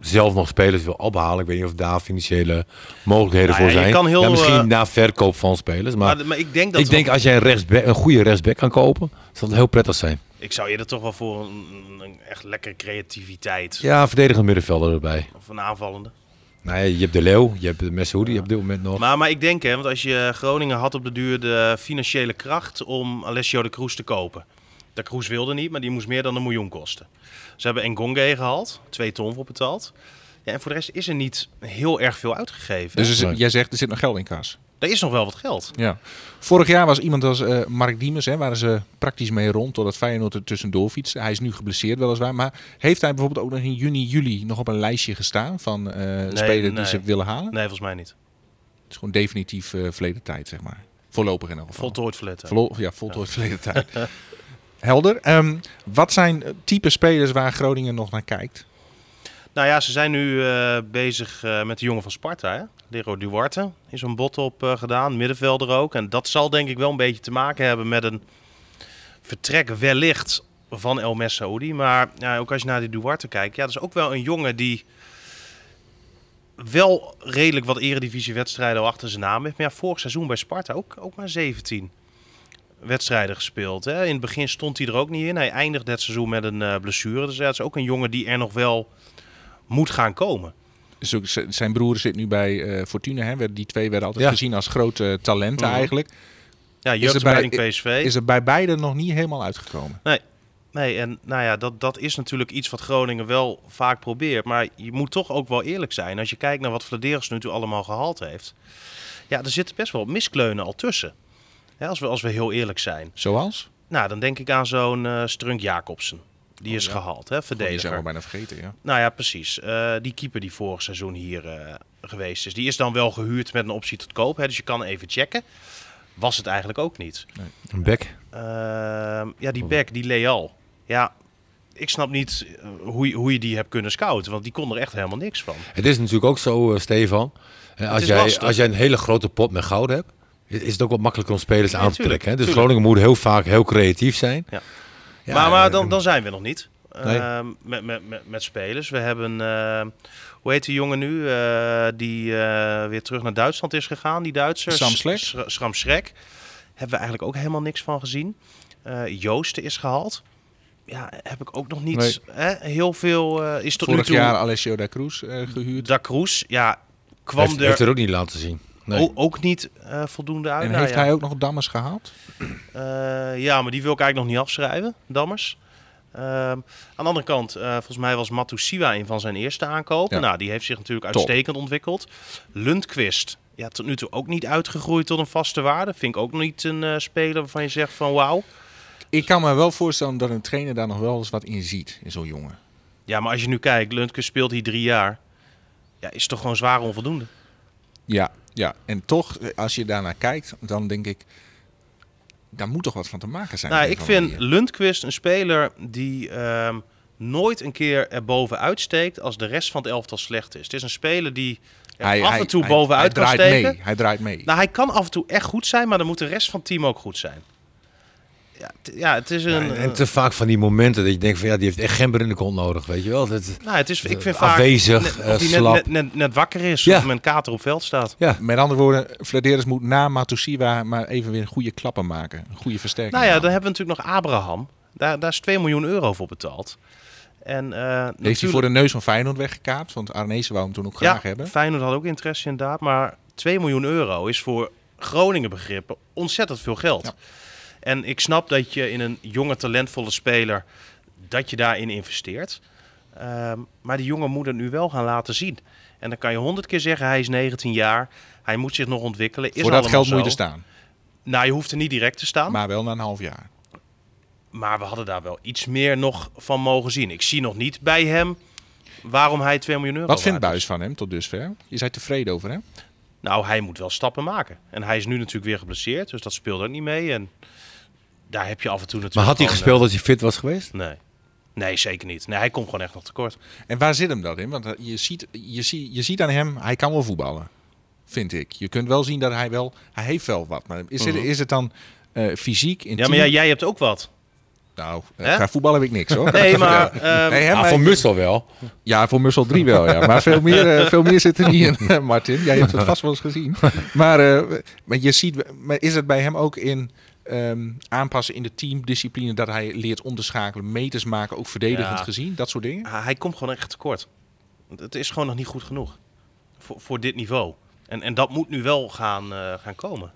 zelf nog spelers wil ophalen, ik weet niet of daar financiële mogelijkheden Nou voor ja, je zijn. kan heel, ja, misschien eh, na verkoop van spelers, maar, Maar, maar ik denk dat ik denk als jij een, rechtsback, een goede rechtsback kan kopen, zal het heel prettig zijn. ik zou eerder toch wel voor een, een echt lekkere creativiteit Ja, verdedigend middenvelder erbij. of een aanvallende. Nou ja, je hebt de Leeuw, je hebt de Messoudi op dit moment nog. Maar, maar ik denk, hè, want als je Groningen had op de duur de financiële kracht om Alessio de Cruz te kopen. De Cruz wilde niet, maar die moest meer dan een miljoen kosten. Ze hebben Ngonge gehaald, twee ton voor betaald. Ja, en voor de rest is er niet heel erg veel uitgegeven. Dus er jij zegt, er zit nog geld in kas. er is nog wel wat geld. Ja. Vorig jaar was iemand als eh, Mark Diemers, hè, waren ze praktisch mee rond totdat Feyenoord er tussendoor fietste. Hij is nu geblesseerd weliswaar, maar heeft hij bijvoorbeeld ook nog in juni, juli nog op een lijstje gestaan van eh spelers die ze willen halen? Nee, volgens mij niet. Het is gewoon definitief eh, verleden tijd, zeg maar. Voorlopig in elk geval. Voltooid hè. Verlo- ja, voltooid verleden tijd. Helder. Ehm, wat zijn eh, type spelers waar Groningen nog naar kijkt? Nou ja, ze zijn nu eh, bezig eh, met de jongen van Sparta. Lero Duarte is een bot op gedaan, middenvelder ook. En dat zal denk ik wel een beetje te maken hebben met een vertrek wellicht van El Messaoudi. Maar ja, ook als je naar die Duarte kijkt, ja, dat is ook wel een jongen die wel redelijk wat eredivisiewedstrijden al achter zijn naam heeft. Maar ja, vorig seizoen bij Sparta ook, ook maar 17 wedstrijden gespeeld. Hè? In het begin stond hij er ook niet in. Hij eindigde het seizoen met een eh, blessure. Dus het is ook een jongen die er nog wel moet gaan komen. Zijn broer zit nu bij eh, Fortuna. Hè? Die twee werden altijd Ja. gezien als grote talenten Mhm. eigenlijk. Ja, jeugdopleiding PSV. Is er bij beide nog niet helemaal uitgekomen. Nee, en nou ja, dat, dat is natuurlijk iets wat Groningen wel vaak probeert. Maar je moet toch ook wel eerlijk zijn. Als je kijkt naar wat Vladeris nu toe allemaal gehaald heeft. Ja, er zitten best wel miskleunen al tussen. Ja, als, we, als we heel eerlijk zijn. Zoals? Nou, dan denk ik aan zo'n eh Strunk Jacobsen. Die Oh, is ja. gehaald, hè, Die zijn verdediger. we bijna vergeten, ja. Nou ja, precies. Eh, die keeper die vorig seizoen hier eh, geweest is, die is dan wel gehuurd met een optie tot koop. Hè, dus je kan even checken. Was het eigenlijk ook niet. Een bek. Ehm, ja, die back, die Leal. Ja, ik snap niet hoe, je- hoe je die hebt kunnen scouten, want die kon er echt helemaal niks van. Het is natuurlijk ook zo, Stefan. Als jij, lastig. als jij een hele grote pot met goud hebt, is is het ook wat makkelijker om spelers Ja, aan te trekken. Hè? Dus tuurlijk. Groningen moet heel vaak heel creatief zijn. Ja. Ja, maar maar eh, dan, dan zijn we nog niet. Nee. Ehm, met, met, met, met spelers. We hebben, eh, hoe heet die jongen nu, eh, die eh, weer terug naar Duitsland is gegaan, die Duitser. Sam Schrek. S- Schram Schrek. Hebben we eigenlijk ook helemaal niks van gezien. Eh Joosten is gehaald. Ja, heb ik ook nog niet Nee. hè, heel veel. eh, is tot Vorig nu toe. jaar Alessio da Cruz eh, gehuurd. Da Cruz, ja, kwam heeft, er heeft er ook niet laten zien. Nee. o- ook niet eh, voldoende uit. En Nou heeft ja. hij ook nog Dammers gehaald? Eh, ja, maar die wil ik eigenlijk nog niet afschrijven, Dammers. Ehm, aan de andere kant, eh, volgens mij was Matusiwa een van zijn eerste aankopen. Ja. Nou, die heeft zich natuurlijk Top. uitstekend ontwikkeld. Lundqvist, ja, tot nu toe ook niet uitgegroeid tot een vaste waarde. Vind ik ook niet een speler waarvan je zegt van wauw. Ik kan me wel voorstellen dat een trainer daar nog wel eens wat in ziet, in zo'n jongen. Ja, maar als je nu kijkt, Lundqvist speelt hier drie jaar. Ja, is toch gewoon zwaar onvoldoende. Ja, ja. En toch, als je daarnaar kijkt, dan denk ik... Daar moet toch wat van te maken zijn. Nou, ik vind manier. Lundqvist een speler die ehm, nooit een keer er bovenuit steekt als de rest van het elftal slecht is. Het is een speler die er af en toe hij- bovenuit hij kan steken. Mee. Hij draait mee. Nou, hij kan af en toe echt goed zijn, maar dan moet de rest van het team ook goed zijn. Ja, t- ja het is Ja, een. en, en te vaak van die momenten dat je denkt van ja, die heeft echt gember in de kont nodig, weet je wel. Dat, nou, het is, ik vind eh, vaak afwezig, net, eh, of die net, slap. net, net, net wakker is Ja. of met kater op veld staat. ja, Met andere woorden, Vladeris moet na Matusiwa maar even weer goede klappen maken. Een goede versterking. Nou ja, dan hebben we natuurlijk nog Abraham. Daar, daar is 2 miljoen euro voor betaald. En, eh, Heeft hij voor de neus van Feyenoord weggekaapt? Want Arnezen wou hem toen ook graag ja, hebben. Feyenoord had ook interesse inderdaad. Maar 2 miljoen euro is voor Groningen begrippen ontzettend veel geld. Ja. En ik snap dat je in een jonge, talentvolle speler, dat je daarin investeert. Ehm, maar die jongen moet het nu wel gaan laten zien. En dan kan je honderd keer zeggen, hij is 19 jaar. Hij moet zich nog ontwikkelen. Is Voor dat geld moet je er staan. Nou, je hoeft er niet direct te staan. Maar, Maar wel na een half jaar. we hadden daar wel iets meer nog van mogen zien. Ik zie nog niet bij hem waarom hij 2 miljoen euro Wat vindt Buis is. van hem tot dusver? Je bent tevreden over hem? Nou, hij moet wel stappen maken. En hij is nu natuurlijk weer geblesseerd. Dus dat speelt ook niet mee. En daar heb je af en toe natuurlijk Maar had hij gewoon, gespeeld als hij fit was geweest? eh, nee. Nee, zeker niet. Nee, hij komt gewoon echt nog tekort. En waar zit hem dat in? Want eh, je ziet, je, ziet, je ziet aan hem, hij kan wel voetballen. Vind ik. Je kunt wel zien dat hij wel, hij heeft wel wat. Maar is, het, Mhm. is het dan eh, fysiek, intiem? Ja, maar jij, jij hebt ook wat. Nou, eh, Hè? qua voetbal heb ik niks hoor. Nee, maar... ehm, Nee, hè, Ah, maar- van Mussel wel. Ja, voor Mussel 3 wel, ja. Maar veel meer, eh, veel meer zit er niet in, Martin. Jij hebt het vast wel eens gezien. Maar, eh, maar je ziet, maar is het bij hem ook in ehm, aanpassen in de teamdiscipline dat hij leert onderschakelen, meters maken, ook verdedigend Ja. gezien, dat soort dingen? hij komt gewoon echt tekort. Want Het is gewoon nog niet goed genoeg. Voor, voor dit niveau. En, en dat moet nu wel gaan, eh, gaan komen.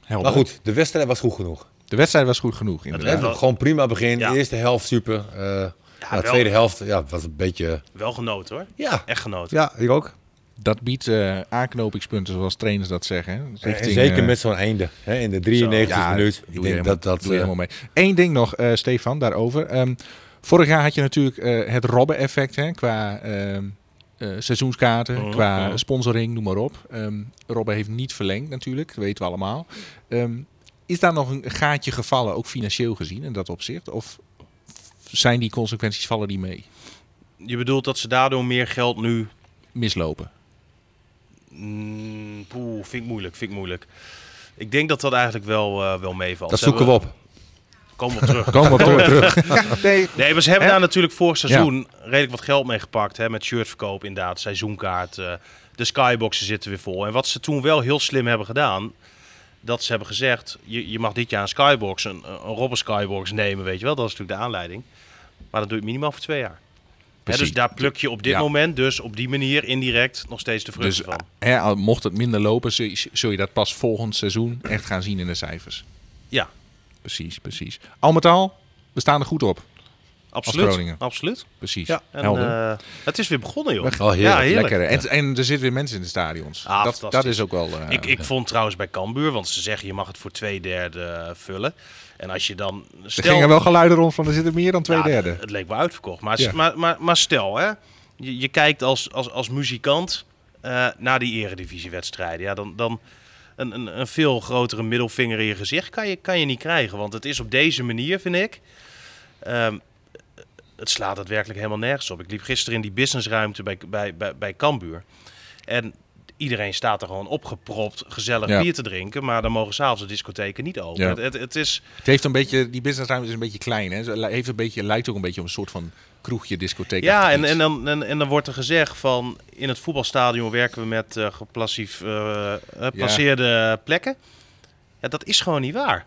Helder. Maar goed, de wedstrijd was goed genoeg. De wedstrijd was goed genoeg, Het inderdaad. was gewoon prima begin. Ja. De eerste helft super. Eh nou, de wel. tweede helft ja, was een beetje... Wel genoten hoor. Ja, Echt genoten. ja ik ook. Dat biedt eh, aanknopingspunten, zoals trainers dat zeggen. Richting, zeker eh, met zo'n einde. Hè, in de 93 ja, minuut. doe Ik je denk helemaal- dat dat... doe je eh, helemaal mee. Eén ding nog, eh, Stefan, daarover. Ehm, vorig jaar had je natuurlijk eh, het Robben-effect hè, qua ehm, eh, seizoenskaarten, Mhm, qua sponsoring, noem maar op. Ehm Robben heeft niet verlengd natuurlijk, dat weten we allemaal. Ehm, is daar nog een gaatje gevallen, ook financieel gezien, in dat opzicht? Of zijn die consequenties, vallen die mee? Je bedoelt dat ze daardoor meer geld nu... Mislopen? Mm, poeh, vind ik moeilijk, vind ik moeilijk. Ik denk dat dat eigenlijk wel, eh, wel meevalt. dat Ze zoeken we op. Komen we op terug. Komen we op terug. nee, Nee, maar ze hebben daar natuurlijk vorig seizoen redelijk wat geld mee gepakt. Hè, met shirtverkoop inderdaad, seizoenkaart. eh, de skyboxen zitten weer vol. En wat ze toen wel heel slim hebben gedaan... dat ze hebben gezegd, je, je mag dit jaar een skybox, een, een Robben skybox nemen, weet je wel. Dat is natuurlijk de aanleiding. Maar dat doe je minimaal voor twee jaar. Dus daar pluk je op dit Ja. moment dus op die manier indirect nog steeds de vruchten Dus van. mocht het minder lopen, zul je, zul je dat pas volgend seizoen echt gaan zien in de cijfers. Ja, Precies, precies. Al met al, we staan er goed op. absoluut. Groningen. Absoluut. Precies. Ja, En, Helder. eh, het is weer begonnen, joh. Oh, heerlijk. Ja, heerlijk. Lekker. En, en er zitten weer mensen in de stadions. Ah, dat, dat is ook wel... eh, Ik, ik vond trouwens bij Cambuur, want ze zeggen je mag het voor twee derde eh, vullen. En als je dan... er Stel, gingen wel geluiden rond van er zitten meer dan twee Ja, derde. Het leek wel uitverkocht. Maar, Ja. maar, maar, maar stel, hè, je, je kijkt als, als, als muzikant eh, naar die eredivisiewedstrijden. Ja, dan, dan een, een, een veel grotere middelvinger in je gezicht kan je, kan je niet krijgen. Want het is op deze manier, vind ik... ehm, het slaat daadwerkelijk helemaal nergens op. Ik liep gisteren in die businessruimte bij, bij, bij, bij Cambuur. En iedereen staat er gewoon opgepropt, gezellig Ja. bier te drinken. Maar dan mogen s'avonds de discotheken niet open. Ja. Het, het, het is... Het heeft een beetje, die businessruimte is een beetje klein. Hè? Het heeft een beetje, lijkt ook een beetje op een soort van kroegje, discotheek. Ja, en, en, dan, en, en dan wordt er gezegd van in het voetbalstadion werken we met eh geplassief, eh, eh, geplaceerde plekken. Ja, dat is gewoon niet waar.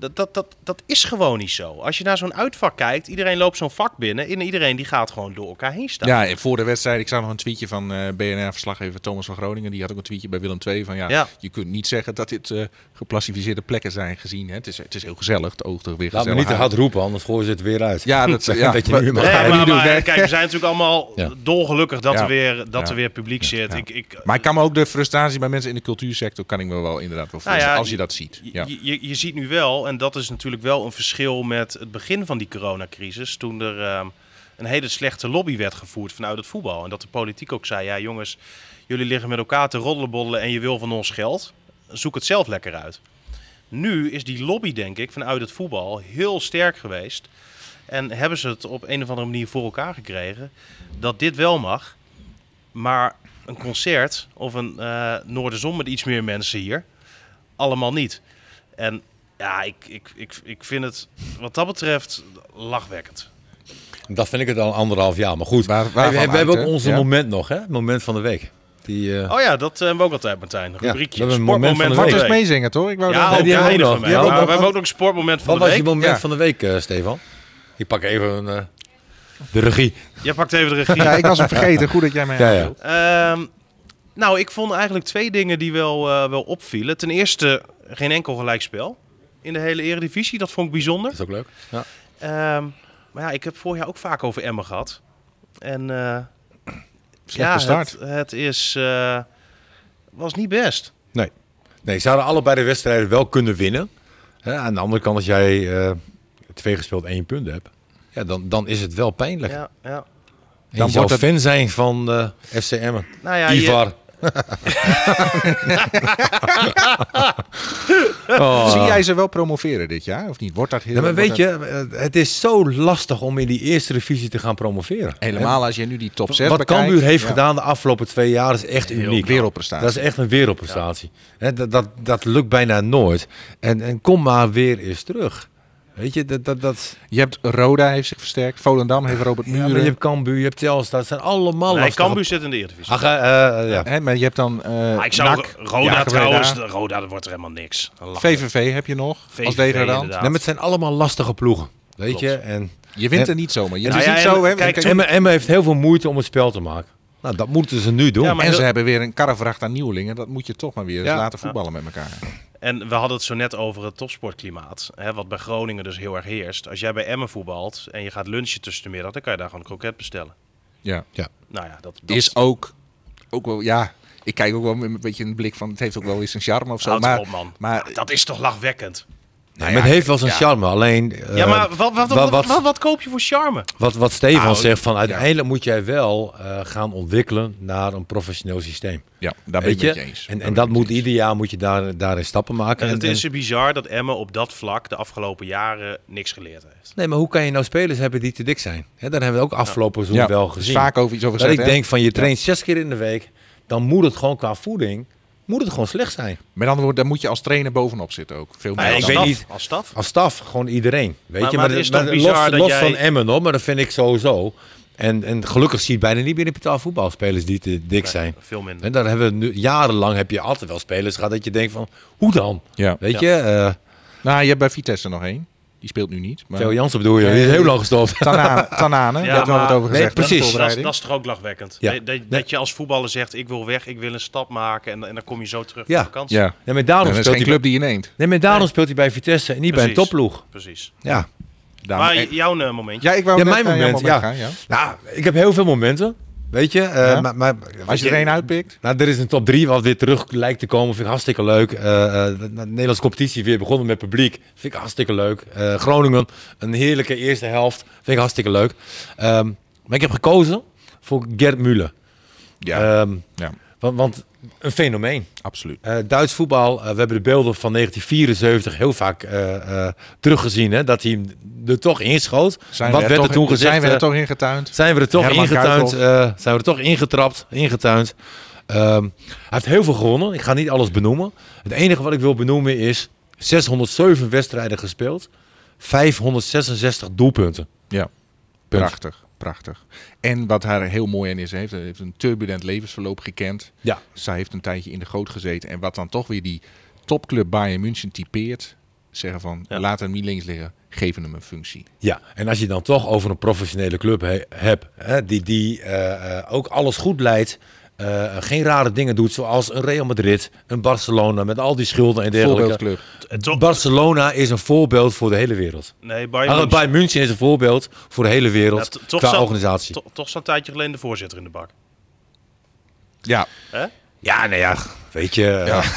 Dat, dat, dat, dat is gewoon niet zo. Als je naar zo'n uitvak kijkt, iedereen loopt zo'n vak binnen en iedereen die gaat gewoon door elkaar heen staan. Ja, en voor de wedstrijd, ik zag nog een tweetje van eh, BNR-verslaggever Thomas van Groningen. Die had ook een tweetje bij Willem II van ja, Ja. je kunt niet zeggen dat dit eh geplastificeerde plekken zijn gezien. Hè? Het, is, het is heel gezellig, het oogt er weer Laat me gezellig niet te hard roepen, anders gooien ze het weer uit. Ja, dat, ja, Dat je nu Nee, maar, doen, kijk, we zijn natuurlijk allemaal Ja. dolgelukkig dat, Ja. er, weer, dat Ja. er weer publiek zit. ja. Ik, ik, Maar ik kan me ook de frustratie bij mensen in de cultuursector, kan ik me wel inderdaad wel Nou voorstellen, ja, als je dat ziet. Je, je, je ziet nu wel, en dat is natuurlijk wel een verschil met het begin van die coronacrisis, toen er ehm, een hele slechte lobby werd gevoerd vanuit het voetbal. En dat de politiek ook zei, ja jongens, jullie liggen met elkaar te roddelenboddelen en je wil van ons geld. Zoek het zelf lekker uit. Nu is die lobby, denk ik, vanuit het voetbal heel sterk geweest. En hebben ze het op een of andere manier voor elkaar gekregen dat dit wel mag. Maar een concert of een eh Noorderzon met iets meer mensen hier, allemaal niet. En ja, ik, ik, ik, ik vind het wat dat betreft lachwekkend. Dat vind ik het al anderhalf jaar. Maar goed, Waar- Hey, waarvan we, uit, hebben ook onze Ja. moment nog, hè? Moment van de week. Die, eh, Oh ja, dat eh, hebben we ook altijd, Martijn. Ja, Rubriekje. we hebben een moment van de week. eens meezingen, toch? Ik wou Ja, dat- ook die hebben we nog. Ja, we hebben ook nog een sportmoment van wat de was je week. moment Ja. van de week, eh, Stefan? Ik pak even eh, de regie. Jij pakt even de regie. Ja, ik was hem vergeten. Goed dat jij mij Ja, ja. Ehm, nou, ik vond eigenlijk twee dingen die wel, eh, wel opvielen. Ten eerste, geen enkel gelijkspel in de hele eredivisie. Dat vond ik bijzonder. Dat is ook leuk. Ja. Ehm, Maar ja, ik heb vorig jaar ook vaak over Emmen gehad. En eh, Slechte ja, start. Het, het is, eh, was niet best. Nee, ze hadden allebei de wedstrijden wel kunnen winnen. Hè, aan de andere kant, als jij eh, twee gespeeld één punt hebt, ja, dan, dan is het wel pijnlijk. Ja, ja. En Dan je zou wordt het- fan zijn van eh FC Emmen. Nou ja, je- Ivar. Oh. Zie jij ze wel promoveren dit jaar, of niet? Wordt dat heel... Ja, maar weet dat- je, eh, het is zo lastig om in die eerste divisie te gaan promoveren. Helemaal als je nu die top 6 Wat bekijkt. Cambuur heeft ja, gedaan de afgelopen twee jaar is echt Heel uniek. Wereldprestatie. Dat is echt een wereldprestatie. Dat, dat, dat lukt bijna nooit. En, en kom maar weer eens terug. Weet je, dat... dat, dat Je hebt Roda heeft zich versterkt. Volendam heeft Robert ja, Muren. maar je hebt Cambuur, je hebt Telstar. Dat zijn allemaal nee, lastige- Cambuur zit in de Eredivisie. Ach, eh, eh, ja. Hè, maar je hebt dan eh Maar ik zou NAC, Roda trouwens, Breda, Roda dat wordt er helemaal niks. VVV heb je nog als VVV degradant. inderdaad. Nee, maar het zijn allemaal lastige ploegen. Weet Klopt. je, en Je wint En- er niet zomaar. Je, Nou ja, niet en zo, hè? kijk, Kijk, Emma, Emma heeft heel veel moeite om het spel te maken. Nou, dat moeten ze nu doen. Ja, en ze hebben weer een karrevracht aan nieuwelingen. Dat moet je toch maar weer eens Ja. laten voetballen met elkaar. En we hadden het zo net over het topsportklimaat. Hè, wat bij Groningen dus heel erg heerst. Als jij bij Emmen voetbalt en je gaat lunchen tussen de middag, dan kan je daar gewoon een kroket bestellen. Ja. Nou ja, dat, dat Is ook, ook wel, ja, ik kijk ook wel met een beetje een blik van, het heeft ook wel eens een charme of zo. Houd Maar, op, man. maar Dat is toch lachwekkend? Nee, maar het heeft wel zijn charme. Alleen, eh, ja, maar wat, wat, wat, wat- wat, wat- wat, koop je voor charme? Wat, wat Stefan Nou, zegt, van uiteindelijk moet jij wel eh, gaan ontwikkelen naar een professioneel systeem. ja, daar ben ik je? je eens. En, Daar en dat ik moet ieder jaar moet je daar, daarin stappen maken. En En, het is en- bizar dat Emmen op dat vlak de afgelopen jaren niks geleerd heeft. nee, maar hoe kan je nou spelers hebben die te dik zijn? Hè, dat hebben we ook afgelopen seizoen Ja, wel er is gezien. vaak over iets over dat gezegd. ik hè? denk van je traint zes keer in de week, dan moet het gewoon qua voeding, moet het gewoon slecht zijn. Met andere woorden, daar moet je als trainer bovenop zitten ook. Veel meer ik dat. weet staf, niet. Als staf? Als staf, gewoon iedereen. Weet Maar- je, maar maar, het is maar los, dat los jij- van Emmen hoor, maar dat vind ik sowieso. En, en gelukkig zie je bijna niet meer in betaald voetbalspelers die te dik Nee, zijn. Veel minder. En daar hebben we nu, jarenlang heb je altijd wel spelers gehad dat je denkt van, hoe dan? Ja. Weet Ja. je, eh Nou, je hebt bij Vitesse nog één. Die speelt nu niet. Maar Theo Jansen bedoel je, Nee, die is heel lang gestopt. Tanane, Tanane Ja, daar hebben we maar- het over Nee, gezegd. hè, precies. Dat is, voorbereiding. dat is toch ook lachwekkend? Ja. Dat, dat, dat je als voetballer zegt, ik wil weg, ik wil een stap maken en, en dan kom je zo terug Ja. van vakantie. Ja, Ja, maar daarom dat is speelt hij club die je neemt. Nee, maar daarom Nee. speelt hij bij Vitesse en niet bij een Precies. topploeg. Precies. Ja. Daarom- Maar en- jouw eh, momentje? ja, ik wou Ja, mijn moment, ja. gaan, ja. Nou, ik heb heel veel momenten. Weet je, eh, Ja? maar, maar Als je er één uitpikt. Nou, er is een top 3 wat weer terug lijkt te komen. Vind ik hartstikke leuk. Eh, eh, de de Nederlandse competitie weer begonnen met publiek. Vind ik hartstikke leuk. Groningen, een heerlijke eerste helft. Vind ik hartstikke leuk. Ehm, maar ik heb gekozen voor Gerd Müller. Ja, Ehm, ja, want, want een fenomeen. absoluut. Eh, Duits voetbal, eh, we hebben de beelden van 1974 heel vaak eh, teruggezien. Hè, dat hij hem er toch inschoot. Zijn wat we werd er toen gezegd? Zijn we er toch in getuind? zijn we er toch Herman ingetuind? Zijn we er toch ingetrapt, ingetuind? Ehm, hij heeft heel veel gewonnen. Ik ga niet alles benoemen. Het enige wat ik wil benoemen is 607 wedstrijden gespeeld, 566 doelpunten. Ja, Punt. prachtig, prachtig. En wat haar heel mooi aan is, heeft, heeft een turbulent levensverloop gekend. Ja. Zij heeft een tijdje in de goot gezeten. En wat dan toch weer die topclub Bayern München typeert, zeggen van, Ja. laat hem niet links liggen, geven hem een functie. Ja, en als je dan toch over een professionele club he- hebt, hè, die, die eh, eh, ook alles goed leidt, eh, geen rare dingen doet, zoals een Real Madrid, een Barcelona, met al die schulden en dergelijke. Barcelona is een voorbeeld voor de hele wereld. nee, Bayern München. Bij München is een voorbeeld voor de hele Ja, wereld toch qua zat- organisatie. to- toch zo'n tijdje geleden de voorzitter in de bak. Ja, Hè? Ja, nou ja, weet je. Ja. eh,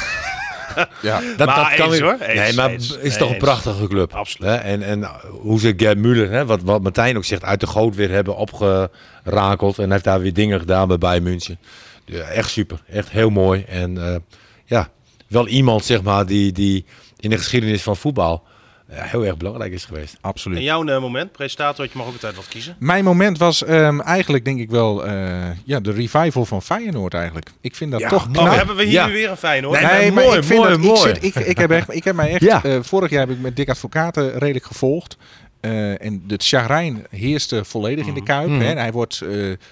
ja. Dat, Maar dat kan eens, weer- hoor. Eens, nee, maar eens. is Nee, toch een eens. prachtige club. Absoluut. Hè? En, en hoe ze Gerd Müller, hè, wat, wat Martijn ook zegt, uit de goot weer hebben opgerakeld. En heeft daar weer dingen gedaan bij Bayern München. Ja, echt super. Echt heel mooi. En eh, ja, wel iemand zeg maar die, die in de geschiedenis van voetbal ja, heel erg belangrijk is geweest. Absoluut. En jouw eh, moment, presentator, je mag ook altijd wat kiezen. Mijn moment was ehm, eigenlijk denk ik wel eh, ja, de revival van Feyenoord eigenlijk. Ik vind dat Ja, toch oh, knap. Oh, hebben we hier Ja. nu weer een hoor. Nee, Nee, maar maar mooi, ik vind mooi, dat, mooi. Ik, zit, ik, ik, heb echt, ik heb mij echt, Ja. eh, vorig jaar heb ik met Dick Advocaten redelijk gevolgd. Eh, en het chagrijn heerste volledig in de Kuip. Mhm. Hè. En hij wordt eh,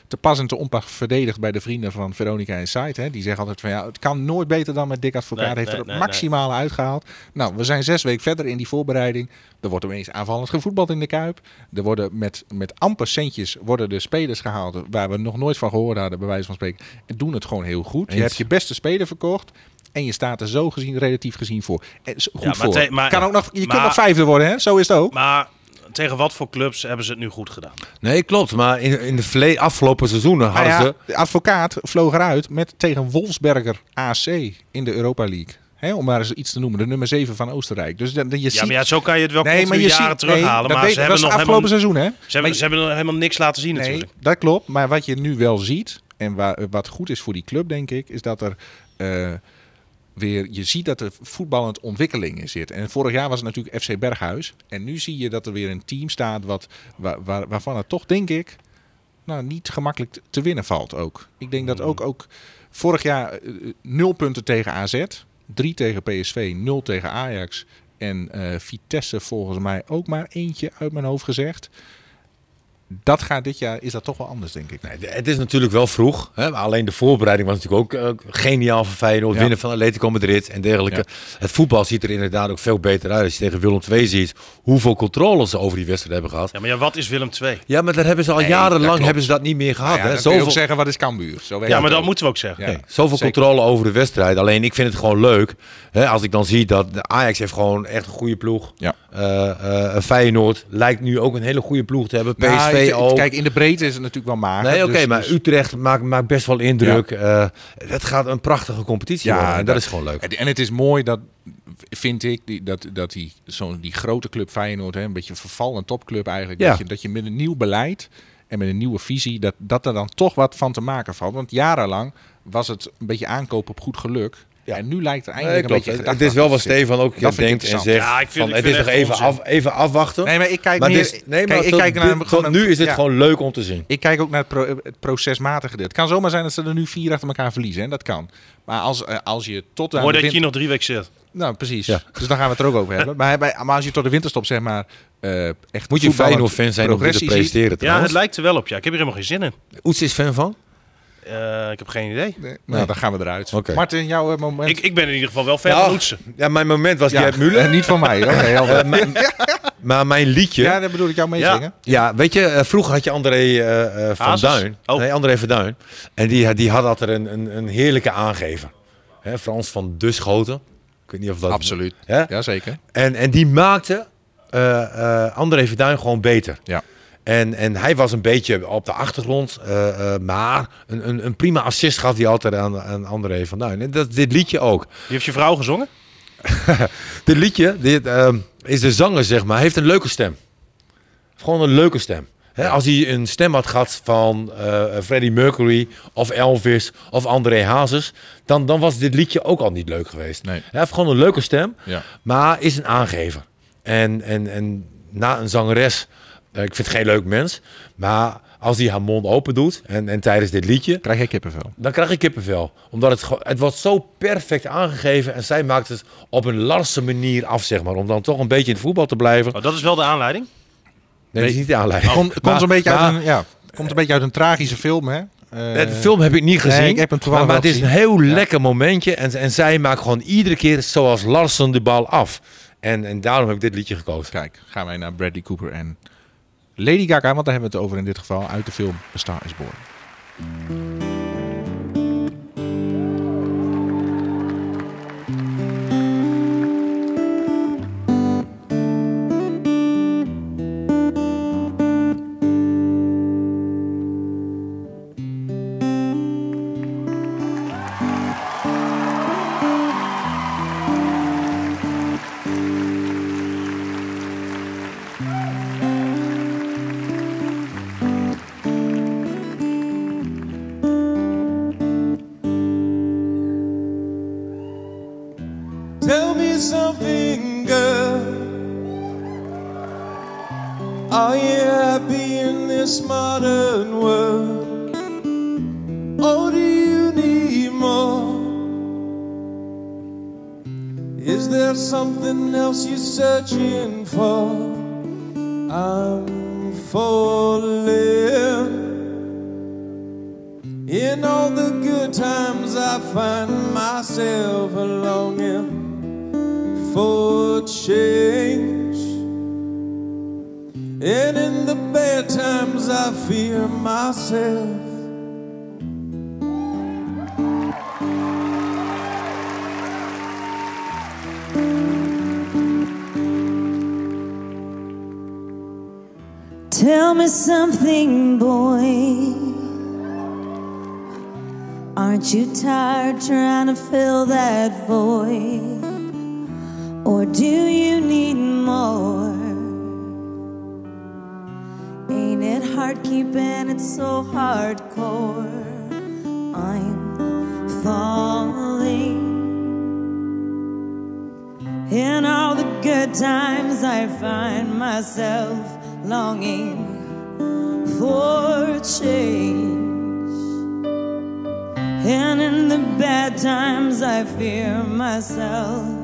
te pas en te onpas verdedigd bij de vrienden van Veronica en. Hè. Die zeggen altijd van ja, het kan nooit beter dan met Dick Advocaat. Nee, heeft nee, er het nee, maximale uitgehaald. Nou, we zijn zes weken verder in die voorbereiding. Er wordt opeens aanvallend gevoetbald in de Kuip. Er worden met, met amper centjes worden de spelers gehaald waar we nog nooit van gehoord hadden, bij wijze van spreken. En doen het gewoon heel goed. Je hebt je beste speler verkocht. En je staat er zo gezien, relatief gezien voor. En goed Ja, maar voor. maar- kan ook nog, je maar- kunt nog vijfde worden, hè? Zo is het ook. Maar tegen wat voor clubs hebben ze het nu goed gedaan? Nee, klopt. Maar in, in de afgelopen seizoenen hadden ja, ze... de advocaat vloog eruit met tegen Wolfsberger AC in de Europa League. Hè, om maar eens iets te noemen, de nummer 7 van Oostenrijk. Dus dan, je Ja, ziet... maar ja, zo kan je het wel nee, maar je jaren ziet, terughalen. nee, dat maar weet- ze hebben is nog afgelopen helemaal, seizoen, hè? ze hebben, Maar- ze hebben nog helemaal niks laten zien Nee, natuurlijk. dat klopt. Maar wat je nu wel ziet, en wa- wat goed is voor die club, denk ik, is dat er eh, weer, je ziet dat er voetballend ontwikkeling in zit. En vorig jaar was het natuurlijk FC Berghuis. En nu zie je dat er weer een team staat wat, wa- wa- waarvan het toch, denk ik, nou, niet gemakkelijk te- winnen valt ook. Ik denk dat ook, ook vorig jaar eh, nul punten tegen AZ, drie tegen PSV, nul tegen Ajax. En eh, Vitesse volgens mij ook maar eentje uit mijn hoofd gezegd. Dat gaat dit jaar, is dat toch wel anders, denk ik. Nee, het is natuurlijk wel vroeg. Hè? maar Alleen de voorbereiding was natuurlijk ook eh, geniaal van Feyenoord. Ja. Winnen van Atletico Madrid en dergelijke. Het voetbal ziet er inderdaad ook veel beter uit. Als je tegen Willem II ziet hoeveel controle ze over die wedstrijd hebben gehad. Ja, maar ja, wat is Willem II? Ja, maar daar hebben ze al Nee, jarenlang hebben ze dat niet meer gehad. Nou ja, hè? dan kun je ook Zoveel, zeggen, wat is Cambuur? Zo werkt Ja, maar dat ook. moeten we ook zeggen. Nee, zoveel zeker. controle over de wedstrijd. Alleen ik vind het gewoon leuk. Hè? Als ik dan zie dat de Ajax heeft gewoon echt een goede ploeg. Ja. Eh, eh, Feyenoord lijkt nu ook een hele goede ploeg te hebben. PSV Ook. Kijk, in de breedte is het natuurlijk wel mager. Nee, oké, dus- maar dus- Utrecht maakt, maakt best wel indruk. Eh, het gaat een prachtige competitie Ja, worden. En dat, dat- is gewoon leuk. En- het is mooi dat, vind ik, die, dat, dat die, zo'n die grote club Feyenoord, hè, een beetje een vervallen topclub eigenlijk, Ja. dat, je, dat je met een nieuw beleid en met een nieuwe visie, dat, dat er dan toch wat van te maken valt. Want jarenlang was het een beetje aankopen op goed geluk. Ja. En nu lijkt er Nee, eindelijk een beetje Het, het is wel wat Stefan ook Dat denkt en zegt. Ja, ik vind- van, ik het is nog even, af, even afwachten. Nee, maar ik kijk maar meer, is, nee, maar kijk, ik kijk naar tot nu is het ja. gewoon leuk om te zien. Ik kijk ook naar het, pro- het procesmatige gedeelte. Het kan zomaar zijn dat ze er nu vier achter elkaar verliezen. Hè? Dat kan. Maar als, eh, als je tot aan de dat je nog drie weken zit. Nou, precies. Ja. Dus dan gaan we het er ook over hebben. Maar, bij- maar als je tot de winterstop zeg maar eh echt Moet je voetballend Feyenoord-fan zijn om te presenteren Ja, het lijkt er wel op. Ja, ik heb hier helemaal geen zin in. Oets is fan van? Eh, ik heb geen idee. Nee, nou, dan gaan we eruit. Martin, jouw eh, moment. Ik, ik ben in ieder geval wel fan van Oetsen. Ja, mijn moment was ja, Muller. eh, niet van mij. Mijn- maar mijn liedje... ja, dan bedoel ik jou meezingen. Ja, weet je, vroeger had je André eh, eh, van Hazes? Duin. Oh. Nee, André van Duin. En die, die had altijd een, een, een heerlijke aangever. Hè, Frans van de Schoten. Ik weet niet of dat... Absoluut. Hè? Ja, zeker. En, en die maakte eh, eh, André van Duin gewoon beter. Ja. En, en hij was een beetje op de achtergrond. eh, eh, maar een, een, een prima assist gaf hij altijd aan, aan André van Duin. En dat dit liedje ook. Die heeft je vrouw gezongen? Dit liedje dit, ehm, is de zanger, zeg maar, heeft een leuke stem. Gewoon een leuke stem. Als hij een stem had gehad van eh, Freddie Mercury of Elvis of André Hazes, dan, dan was dit liedje ook al niet leuk geweest. Nee. Hij heeft gewoon een leuke stem, Ja. maar is een aangever. En, en, en na een zangeres, ik vind het geen leuk mens, maar als hij haar mond open doet en, en tijdens dit liedje, Krijg jij kippenvel? dan krijg ik kippenvel. Omdat het, het wordt zo perfect aangegeven en zij maakt het op een Larse manier af, zeg maar. Om dan toch een beetje in het voetbal te blijven. Oh, dat is wel de aanleiding. Nee, dat is niet de aanleiding. Komt, komt, Maar- een beetje maar- uit een, ja, komt een beetje uit een tragische film, hè? Eh, De film heb ik niet gezien. nee, ik heb hem maar, maar het is een heel Ja. lekker momentje. En, en zij maakt gewoon iedere keer zoals Larsen de bal af. En, en daarom heb ik dit liedje gekozen. Kijk, gaan wij naar Bradley Cooper en Lady Gaga, want daar hebben we het over in dit geval, uit de film A Star is Born. This modern world? Or do you need more? Is there something else you're searching for? I fear myself. Tell me something, boy. Aren't you tired trying to fill that void? Or do you? keeping it so hardcore. I'm falling. In all the good times, I find myself longing for change. And in the bad times, I fear myself.